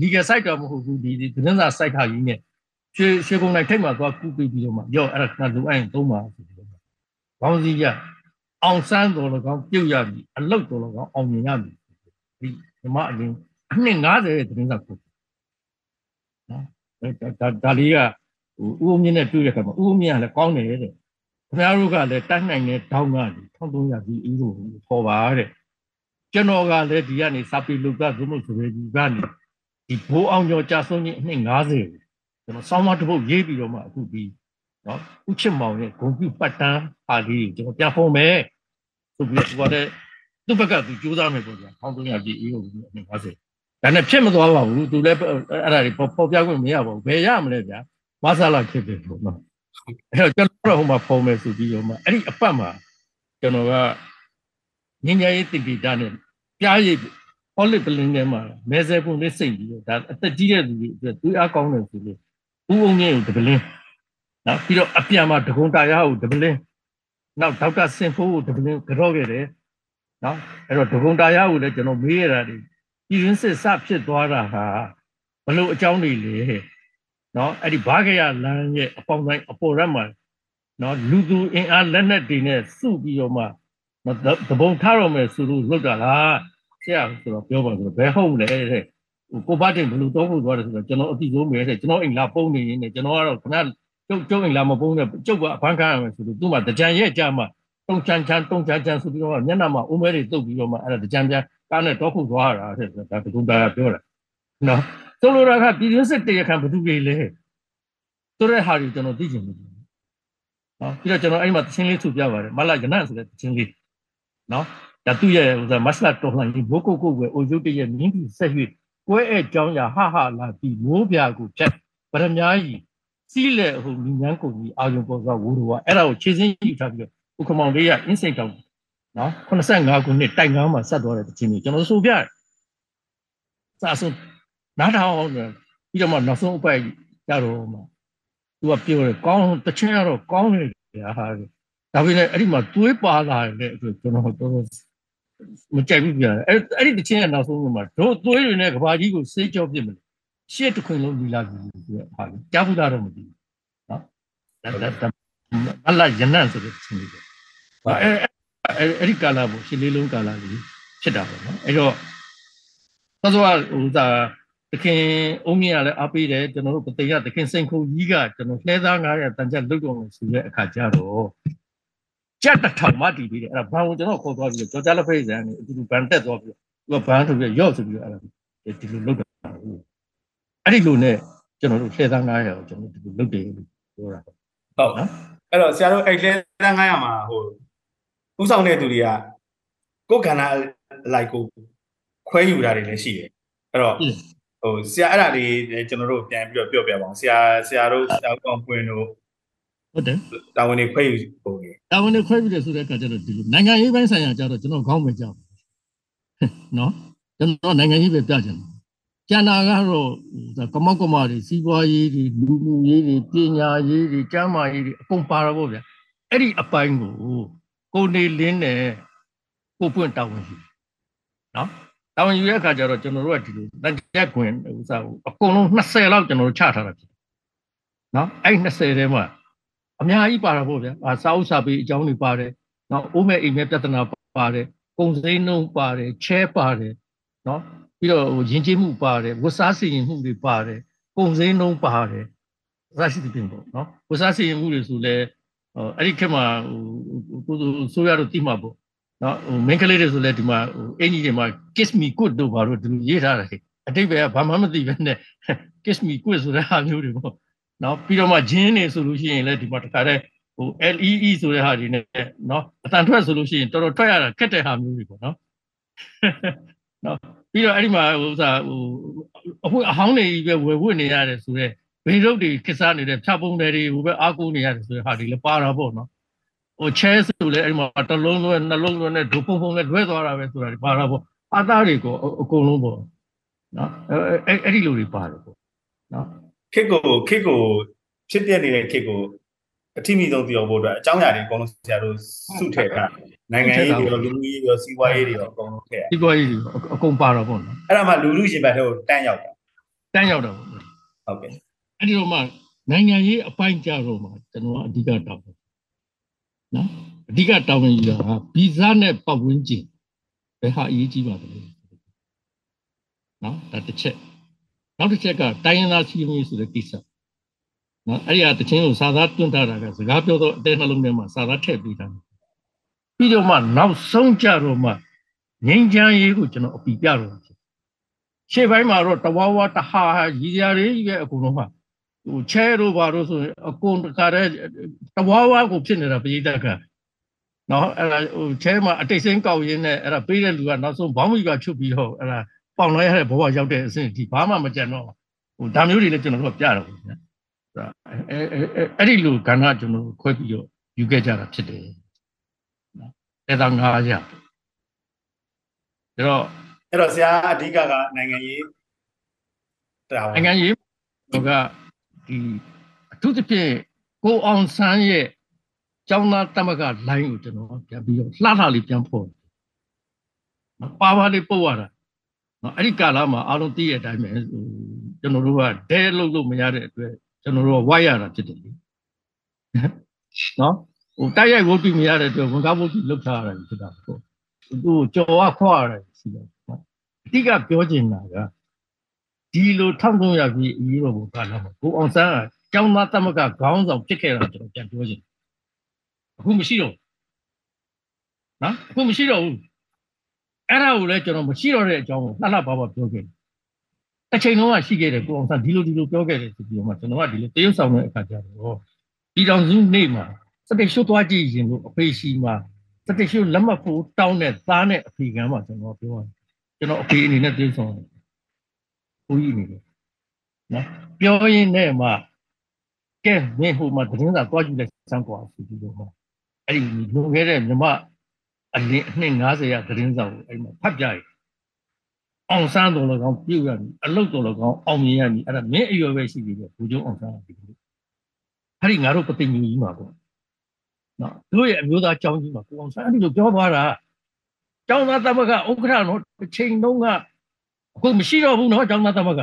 legal site တော့မဟုတ်ဘူးဒီသတင်းစာ site ခါကြီးနဲ့ရွှေရွှေကုန်းတိုင်းထိတ်မှာသွားကူးပေးပြီးတော့မှရော့အဲ့ဒါကလူအိုင်သုံးပါဆိုပြီးတော့ဘောင်းစည်းရအောင်ဆန်းတော်လည်းကောင်းပြုတ်ရပြီအလုတ်တော်လည်းကောင်းအောင်မြင်ရပြီဒီဓမ္မအရင်အနှစ်90ရဲ့သတင်းစာကိုနော်ဒါဒါလေးက ဟိုဥုံမြင့်နဲ့တွေ့ရခါမှာဥုံမြင့်ကလည်းကောင်းတယ်တဲ့ခင်ဗျားတို့ကလည်းတတ်နိုင်တဲ့တောင်းကနေ1300ပြီးအီးကိုခေါ်ပါတဲ့ကျွန်တော်ကလည်းဒီကနေစာပေလူကသို့မဟုတ်ဆိုရယ်ဒီကနေဒီဘိုးအောင်ကျော်ကြာဆုံးကြီးအနှစ်90ကျွန်တော်စောင်းမတစ်ပုတ်ရေးပြီးတော့မှအခုဒီနော်ဥချစ်မောင်ရဲ့ဂုံပြပတ်တန်းပါလေးကျွန်တော်ပြဖုံးမယ်ဆိုပြီးတော့လည်းသူ့ဘက်ကသူကြိုးစားမယ်ပေါ့ဗျာ1300ပြီးအီးကိုအနှစ်90ဒါနဲ့ဖြစ်မသွားပါဘူးသူလည်းအဲ့ဒါတွေပေါ်ပြခွင့်မရပါဘူးဘယ်ရမလဲဗျာ မဆလာဖြစ်တယ်ပေါ့နော်အဲ့တော့ကျွန်တော်ဟိုမှာဖုံးမယ်ဆိုပြီးတော့မှအဲ့ဒီအပတ်မှာကျွန်တော်ကညဉ့်ညရေးတိပိတာနဲ့ပြားရည်ဟောလစ်ပလင်းထဲမှာမဲဆဲပုံလေးစိတ်ပြီးတော့ဒါအသက်ကြီးတဲ့လူတွေအတွက်တွေးအားကောင်းတယ်ဆိုလို့ဦးအောင်ကြီးကိုတပလင်းနော်ပြီးတော့အပြန်မှာဒဂုံတာရကိုတပလင်းနောက်ဒေါက်တာစင်ဖိုးကိုတပလင်းကြော့ခဲ့တယ်နော်အဲ့တော့ဒဂုံတာရကိုလည်းကျွန်တော်မေးရတာဒီပြည်ရင်းစစ်စဖြစ်သွားတာဟာဘလို့အကြောင်းတွေလဲ နော်အဲ့ဒီဘာခရလမ်းရဲ့အပေါင်းတိုင်းအပေါ်ရက်မှာနော်လူသူအင်အားလက်နက်တွေနဲ့စုပြီးတော့မှသဘုံထားတော့မယ်ဆိုလို့လွတ်တာလားဆရာဆိုတော့ပြောပါဆိုတော့ဘယ်ဟုတ်လဲတဲ့ကိုဘတ်တင်ဘလူတော့ဖို့သွားတယ်ဆိုတော့ကျွန်တော်အတိဆုံးပဲတဲ့ကျွန်တော်အိမ်လာပုံနေရင်းနဲ့ကျွန်တော်ကတော့ခဏကျုပ်ကျုပ်အိမ်လာမပုံနဲ့ကျုပ်ကအဖမ်းခံရမယ်ဆိုလို့သူ့မှာတကြံရဲ့ကြမှာတုံချန်ချန်တုံချန်ချန်ဆိုပြီးတော့မျက်နှာမှာအုံးမဲတွေတုပ်ပြီးတော့မှအဲ့ဒါတကြံပြန်ကားနဲ့တော့ခုသွားတာတဲ့ဒါတကုန်းသားကပြောတာနော် ဆိုလိုတာကပြည်တွင်းစစ်တရားခံဘယ်သူတွေလဲဆိုတဲ့ဟာတွေကျွန်တော်သိချင်တယ်နော်ပြီးတော့ကျွန်တော်အဲ့မှာတချင်းလေးသူပြပါတယ်မလာရနန်ဆိုတဲ့တချင်းလေးနော်ဒါသူ့ရဲ့ဟိုဆိုမတ်လတော်လှန်ရေးဘိုးကုတ်ကုတ်ပဲအိုရုပ်တရဲ့မြင်းပြဆက်ရွေ့ကွဲအဲကြောင်းရဟဟလာပြီးမိုးပြာကိုဖြတ်ဗရမ ्या ကြီးစီးလေဟိုမြန်းကုန်ကြီးအာယုံပေါ်ကဝူတော်အဲ့ဒါကိုခြေစင်းယူထားပြီးတော့ဥက္ကမောင်လေးကအင်းစိန်တောင်နော်85ခုနှစ်တိုက်ငန်းမှာဆက်သွားတဲ့တခြင်းကြီးကျွန်တော်ဆိုပြတယ်စာဆုံး နားထောင်အောင်ပြီးတော့မှနောက်ဆုံးအပိုက်ကြတော့မှသူကပြောတယ်ကောင်းတခြင်းကတော့ကောင်းတယ်ဟာဒါပေမဲ့အဲ့ဒီမှာသွေးပါလာတဲ့အတွက်ကျွန်တော်တော်တော်မကြိုက်ဘူးပြန်အဲ့အဲ့ဒီတခြင်းကနောက်ဆုံးမှာတို့သွေးတွေနဲ့ကဘာကြီးကိုစေးကြောပြစ်မလို့ရှေ့တစ်ခွင်လုံးလီလာပြီဆိုတဲ့ဟာကြားဘူးသားတော့မသိဘူးနော်ဒါဒါအလယနန်ဆိုတဲ့ခြင်းလေးပဲအဲ့အဲ့ဒီကာလာပေါ့ရှစ်လေးလုံးကာလာလေးဖြစ်တာပေါ့နော်အဲ့တော့သောသောဟိုသာ တခင်အုံးမြင့်ကလည်းအားပေးတယ်ကျွန်တော်တို့ပသိရတခင်စိန်ခုကြီးကကျွန်တော်လှဲသား900တန်ချက်လုတ်တော်လို့ဆိုတဲ့အခါကျတော့ကြက်တစ်ထောင်မှတည်ပြီးတယ်အဲ့ဒါဘန်ကိုကျွန်တော်ခေါ်သွားပြီးတော့ကြော်ကြလက်ဖိတ်ဆန်နေအတူတူဘန်တက်သွားပြီးတော့သူကဘန်ထုတ်ပြီးရော့ဆိုပြီးတော့အဲ့ဒါဒီလိုလုတ်တာဟုတ်အဲ့ဒီလိုနဲ့ကျွန်တော်တို့လှဲသား900ကိုကျွန်တော်ဒီလိုလုတ်တယ်လို့ပြောတာဟုတ်နော်အဲ့တော့ဆရာတို့အဲ့လှဲသား900မှာဟိုဥဆောင်တဲ့သူတွေကကိုယ်ခန္ဓာအလိုက်ကိုခွဲယူတာတွေလည်းရှိတယ်အဲ့တော့ ဟိုဆရာအဲ့ဒါလေးကျွန်တော်တို့ပြန်ပြီးတော့ပြောပြပါအောင်ဆရာဆရာတို့ဆရာကောင်ပွင့်တို့ဟုတ်တယ်တာဝန်တွေခွဲယူပုံကြီးတာဝန်တွေခွဲပြီးတယ်ဆိုတဲ့အခါကျတော့ဒီလိုနိုင်ငံရေးပိုင်းဆိုင်ရာကျတော့ကျွန်တော်ခေါင်းမကြောက်နော်ကျွန်တော်နိုင်ငံရေးပဲပြချင်တယ်ကျန်တာကတော့ကမောက်ကမတွေစီးပွားရေးတွေလူမှုရေးတွေပညာရေးတွေကျန်းမာရေးတွေအကုန်ပါတော့ဗောဗျာအဲ့ဒီအပိုင်းကိုကိုနေလင်းနဲ့ကိုပွင့်တာဝန်ယူနော် တာဝန်ယူတဲ့အခါကျတော့ကျွန်တော်တို့ကဒီလိုတရက်ခွင်ဥစားကိုအကုန်လုံး20လောက်ကျွန်တော်တို့ချထားတာဖြစ်နော်အဲ့20ထဲမှာအများကြီးပါတာပေါ့ဗျာအာစာအုပ်စာပေအကြောင်းတွေပါတယ်နော်အိုးမဲ့အိမ်မဲ့ပြဿနာပါတယ်ကုန်စည်နှုန်းပါတယ်ချဲပါတယ်နော်ပြီးတော့ဟိုယဉ်ကျေးမှုပါတယ်ဝတ်စားစီရင်မှုတွေပါတယ်ကုန်စည်နှုန်းပါတယ်ရရှိတဲ့ပြင်ပေါ့နော်ဝတ်စားစီရင်မှုတွေဆိုလဲအဲ့ဒီခေတ်မှာဟိုကိုဆိုရတော့တိမှာပေါ့ နော်ဟိုမင်းကလေးတွေဆိုလဲဒီမှာဟိုအင်ကြီးတွေမှာ kiss me good တို့ဘာလို့ဒီလိုရေးထားတယ်အတိတ်ပဲဘာမှမသိပဲနဲ့ kiss me good ဆိုတဲ့ဟာမျိုးတွေပေါ့နော်ပြီးတော့မှဂျင်းနေဆိုလို့ရှိရင်လည်းဒီမှာတခါတည်းဟို LEE ဆိုတဲ့ဟာတွေနဲ့နော်အတန်ထွက်ဆိုလို့ရှိရင်တော်တော်ထွက်ရတာခက်တဲ့ဟာမျိုးတွေပေါ့နော်နော်ပြီးတော့အဲ့ဒီမှာဟိုစားဟိုအခုအဟောင်းတွေပဲဝယ်ဝတ်နေရတယ်ဆိုတော့ဘေးရုပ်တွေခစ်စားနေတဲ့ဖြတ်ပုံတွေဟိုပဲအားကိုးနေရတယ်ဆိုတဲ့ဟာတွေလည်းပါတာပေါ့နော် ဟိုချဲဆိုလေအဲ့မှာတစ်လုံးလွဲနှလုံးလွဲနဲ့ဒုပုံပုံနဲ့လွဲသွားတာပဲဆိုတာဒီပါတာပေါ့အသားတွေကိုအကုန်လုံးပေါ့နော်အဲ့အဲ့ဒီလိုတွေပါတယ်ပေါ့နော်ခစ်ကိုခစ်ကိုဖြစ်ပြနေတဲ့ခစ်ကိုအထိမိဆုံးပြောဖို့အတွက်အကြောင်းအရာတွေအကုန်လုံးဆရာတို့စုထည့်ထားနိုင်ငံရေးတွေရောလူမှုရေးတွေရောစီးပွားရေးတွေရောအကုန်လုံးထည့်စီးပွားရေးတွေအကုန်ပါတော့ပေါ့နော်အဲ့ဒါမှလူလူရှင်ဘက်တွေကိုတန်းရောက်တာတန်းရောက်တော့ဟုတ်ကဲ့အဲ့ဒီတော့မှနိုင်ငံရေးအပိုင်းကြတော့မှကျွန်တော်အဓိကတောင်း နော်အဓိကတောင်းရင်ကြီးတာဗီဇနဲ့ပတ်ဝန်းကျင်ဘယ်ဟာအရေးကြီးပါလဲနော်ဒါတစ်ချက်နောက်တစ်ချက်ကတိုင်းရင်းသားစီးပွားရေးဆိုတဲ့ကိစ္စနော်အဲ့ဒီအတချင်းကိုစာသားတွန်းထားတာကစကားပြောတော့အတဲနှလုံးထဲမှာစာသားထည့်ပေးတာပြီးတော့မှနောက်ဆုံးကြတော့မှငင်းချမ်းရေးကိုကျွန်တော်အပီပြတော့ရှေ့ပိုင်းမှာတော့တဝါဝါတဟာရည်ရည်ကြီးပဲအကုန်လုံးမှာ ဟိုချဲတို့ဘာတို့ဆိုအကုန်တခါတည်းတဝါဝါကိုဖြစ်နေတာပိဋကနော်အဲ့ဒါဟိုချဲမှာအတိတ်စင်းကောက်ရင်းနဲ့အဲ့ဒါပေးတဲ့လူကနောက်ဆုံးဘောင်းမီကချုပ်ပြီးတော့အဲ့ဒါပေါင်လိုက်ရတဲ့ဘဝရောက်တဲ့အဆင့်ဒီဘာမှမကြံတော့ဟိုဒါမျိုးတွေလည်းကျွန်တော်တို့ကပြတော့ဘူးညာအဲအဲ့ဒီလိုကဏ္ဍကျွန်တော်ခွဲပြီးတော့ယူခဲ့ကြတာဖြစ်တယ်နော်အဲ့ဒါ9ရာဒါတော့အဲ့တော့ဆရာအဓိကကနိုင်ငံရေးတာဝန်နိုင်ငံရေးဟိုက ဒီအထူးသဖြင့်ကိုအောင်ဆန်းရဲ့ကျောင်းသားတမကလိုင်းကိုကျွန်တော်ပြန်ပြီးတော့လှလှလေးပြန်ဖို့နော်ပါပါလေးပို့ရတာနော်အဲ့ဒီကာလမှာအားလုံးသိတဲ့အတိုင်းပဲကျွန်တော်တို့ကဒဲလို့လို့မရတဲ့အတွက်ကျွန်တော်တို့ကဝိုက်ရတာဖြစ်တယ်လေနော်ဟိုတိုက်ရိုက်ဝုတ်တိမရတဲ့အတွက်ဝန်ကားဝုတ်တိလုတ်ထားရတယ်ဖြစ်တာပေါ့သူကြော်ဝခွာရတယ်ရှိတယ်နော်အတိကပြောချင်တာက ဒီလို1300ပြည်အရေးတော်ဘုကာလမှာကိုအောင်ဆန်းကကျောင်းသားသမဂ္ဂခေါင်းဆောင်ဖြစ်ခဲ့တာကျွန်တော်ပြန်ပြောချင်အခုမရှိတော့နော်အခုမရှိတော့ဘူးအဲ့ဒါကိုလည်းကျွန်တော်မရှိတော့တဲ့အကြောင်းကိုလှလှပါပါပြောခဲ့အချိန်လုံးကရှိခဲ့တယ်ကိုအောင်ဆန်းဒီလိုဒီလိုပြောခဲ့တယ်ဆိုပြီးတော့မှကျွန်တော်ကဒီလိုတရုပ်ဆောင်တဲ့အခါကျတော့ဒီတောင်စုနေ့မှာစတိတ်ရှုသွားကြည့်ရင်လို့အဖေရှိမှာစတိတ်ရှုလက်မှတ်ဖို့တောင်းတဲ့သားနဲ့အဖေကမ်းမှာကျွန်တော်ပြောရတယ်ကျွန်တော်အဖေအနေနဲ့တရုပ်ဆောင်တယ် ဦးကြီးအနေနဲ့နော်ပြောရင်းနဲ့မှကဲမင်းဟိုမှာသတင်းစာတွားကြည့်လိုက်စမ်းကွာဆိုပြီးတော့မှအဲ့ဒီလွန်ခဲ့တဲ့မြမအလင်းအနှစ်90ရာသတင်းစာကိုအဲ့မှာဖတ်ပြရအောင်ဆန်းတော်လည်းကောင်းပြုတ်ရပြီအလုတ်တော်လည်းကောင်းအောင်မြင်ရပြီအဲ့ဒါမင်းအရွယ်ပဲရှိသေးတယ်ဘူကျုံအောင်ဆန်းဒီလိုအဲ့ဒီငါတို့ပသိညူကြီးမှာပေါ့နော်တို့ရဲ့အမျိုးသားကျောင်းကြီးမှာကိုအောင်ဆန်းအဲ့ဒီလိုပြောသွားတာကျောင်းသားသမဂ္ဂဥက္ကဋ္ဌတော့တစ်ချိန်လုံးက အခုမရှိတော့ဘူးနော်ကျောင်းသားသမဂ္ဂ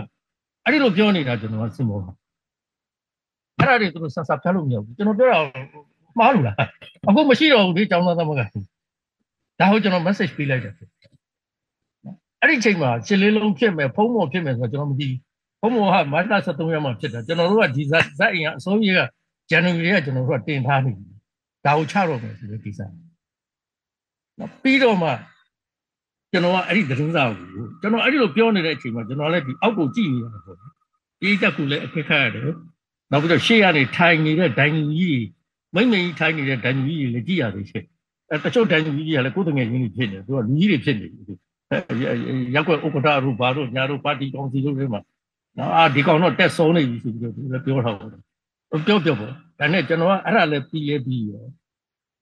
အဲ့ဒီလိုပြောနေတာကျွန်တော်ကစင်ပေါ်ပါအဲ့ဒါတွေသူတို့ဆက်ဆက်ဖျက်လို့မရဘူးကျွန်တော်ပြောတာမှားလို့လားအခုမရှိတော့ဘူးဒီကျောင်းသားသမဂ္ဂဒါဟုတ်ကျွန်တော် message ပေးလိုက်တယ်အဲ့ဒီချိန်မှာရှစ်လေးလုံးဖြစ်မယ်ဖုံးမော်ဖြစ်မယ်ဆိုတော့ကျွန်တော်မသိဘူးဖုံးမော်ကမတ်လ23ရက်မှာဖြစ်တာကျွန်တော်တို့ကဒီဇက်ဇက်အင်အစိုးရကဇန်နဝါရီကကျွန်တော်တို့ကတင်ထားနေပြီဒါကိုချတော့မယ်ဆိုတဲ့ကိစ္စနော်ပြီးတော့မှ ကျွန်တော်ကအဲ့ဒီသတင်းစာကိုကျွန်တော်အဲ့ဒီလိုပြောနေတဲ့အချိန်မှာကျွန်တော်လည်းဒီအောက်ကိုကြည့်နေတာပေါ့ဒီတက်ကူလည်းအခက်ခက်ရတယ်နောက်ပြီးတော့ရှေ့ကနေထိုင်နေတဲ့ဒိုင်ကြီးမိမ့်မိန်ထိုင်နေတဲ့ဒိုင်ကြီးကြီးလည်းကြည့်ရသေးတယ်အဲတချို့တိုင်းကြီးကြီးကလည်းကိုယ်တငယ်ချင်းတွေဖြစ်နေသူကလူကြီးတွေဖြစ်နေပြီရက်ွက်ဥက္ကဋ္ဌတို့ဘာတို့ညာတို့ပါတီကောင်စီတို့တွေမှာနော်အာဒီကောင်တော့တက်ဆုံးနေပြီဆိုပြီးတော့သူလည်းပြောထားတယ်ပြောပြောပေါ့ဒါနဲ့ကျွန်တော်ကအဲ့ဒါလည်းပြီးလဲပြီးရော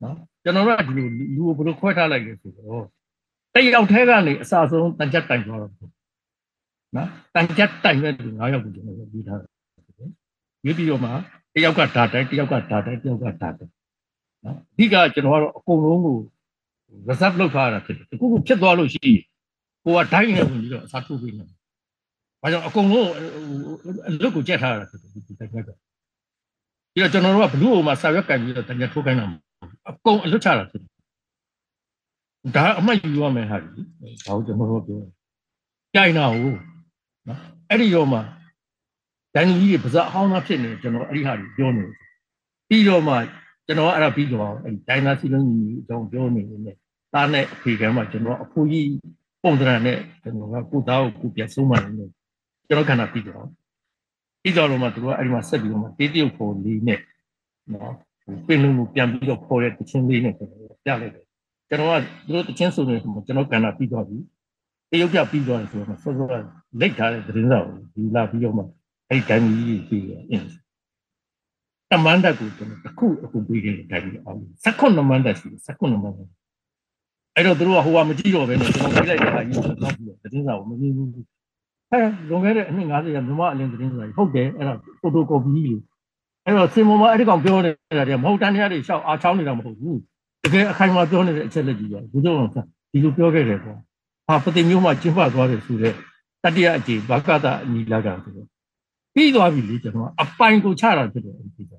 နော်ကျွန်တော်ကဒီလိုလူကိုဘယ်လိုခွဲထားလိုက်လဲဆိုတော့ တယောက်ထဲကနေအစဆုံးတန်ကြက်တိုင်သွားတော့နော်တန်ကြက်တိုင်မဲ့လူ9ယောက်ကိုကျွန်တော်ပြီးထားတယ်ရွေးပြီးတော့မှတယောက်ကဓာတ်တိုင်းတယောက်ကဓာတ်တိုင်းတယောက်ကဓာတ်တိုင်းနော်အဓိကကျွန်တော်ကတော့အကုန်လုံးကို reserve လုပ်ထားတာဖြစ်တယ်အခုခုဖြစ်သွားလို့ရှိရင်ကိုကဒိုင်းနဲ့ဝင်ပြီးတော့အစားထိုးပေးနေတယ်ဘာကြောင့်အကုန်လုံးအလွတ်ကိုကြက်ထားတာဖြစ်တယ်ဒီတိုက်ကပြီးတော့ကျွန်တော်တို့ကဘလူးအိုမှာစာရွက်ကန်ပြီးတော့တကယ်ထိုးခိုင်းတာအကုန်အလွတ်ချတာဖြစ်တယ် ဒါအမှတ်ယူရမယ်ဟာဒီဒါကိုကျွန်တော်တို့ပြောကြိုင်တာဟုတ်နော်အဲ့ဒီတော့မှဒိုင်းကြီးတွေပါဇက်အဟောင်းသားဖြစ်နေကျွန်တော်အဲ့ဒီဟာတွေပြောနေတယ်ပြီးတော့မှကျွန်တော်ကအဲ့ဒါပြီးတော့အဲ့ဒီဒိုင်းနာစီလုံးကြီးအကြောင်းပြောနေတယ်သားနဲ့အဖေကမှကျွန်တော်အဖိုးကြီးပုံစံနဲ့ကျွန်တော်ကကိုသားကိုကိုပြဆုံးမှလည်းကျွန်တော်ခန္ဓာပြီးတော့ပြီးတော့မှသူကအဲ့ဒီမှာဆက်ပြီးတော့မှတေးတရုပ်ပေါ်လေးနဲ့နော်ပင်လုံးကိုပြန်ပြီးတော့ပေါ်တဲ့တခြင်းလေးနဲ့ကျွန်တော်ပြလိုက်တယ် ကျွန်တော်ကသူတို့တခြင်းဆိုနေကျွန်တော်ခန္ဓာပြီးတော့ပြီတရုပ်ပြပြီးတော့ဆိုတော့ဆောစောလက်ထားတဲ့သတင်းစာကိုဒီလာပြီးတော့မှအဲ့ဒီတိုင်းကြီးပြီးတော့အင်းတမန်တက်ကိုကျွန်တော်တစ်ခုအခုပြီးခဲ့တဲ့တိုင်းကြီးအောင်16မန်တက်ရှိ16မန်တက်အဲ့တော့သူတို့ကဟိုကမကြည့်တော့ဘဲနဲ့ကျွန်တော်ပြလိုက်တဲ့ဟာကြီးကိုတော့ပြီးတော့သတင်းစာကိုမမြင်ဘူးဟဲ့လွန်ခဲ့တဲ့အနှစ်90ရာမြန်မာအလင်းသတင်းစာကြီးဟုတ်တယ်အဲ့ဒါဖိုတိုကော်ပီကြီးအဲ့တော့စင်မောမအဲ့ဒီကောင်ပြောနေတာတည်းမဟုတ်တန်းတရားတွေရှောက်အားချောင်းနေတာမဟုတ်ဘူး တကယ်အခိုင်အမာပြောနေတဲ့အချက်လက်ကြီးပဲဘုရားအောင်ဒီလိုပြောခဲ့တယ်ပေါ့ဟာပတိမျိုးမှကျင်းပသွားတယ်ဆိုတော့တတိယအကြိမ်ဘာကတာအညီလာကဆိုတော့ပြီးသွားပြီလေကျွန်တော်အပိုင်ကိုချတာဖြစ်တယ်ဒီက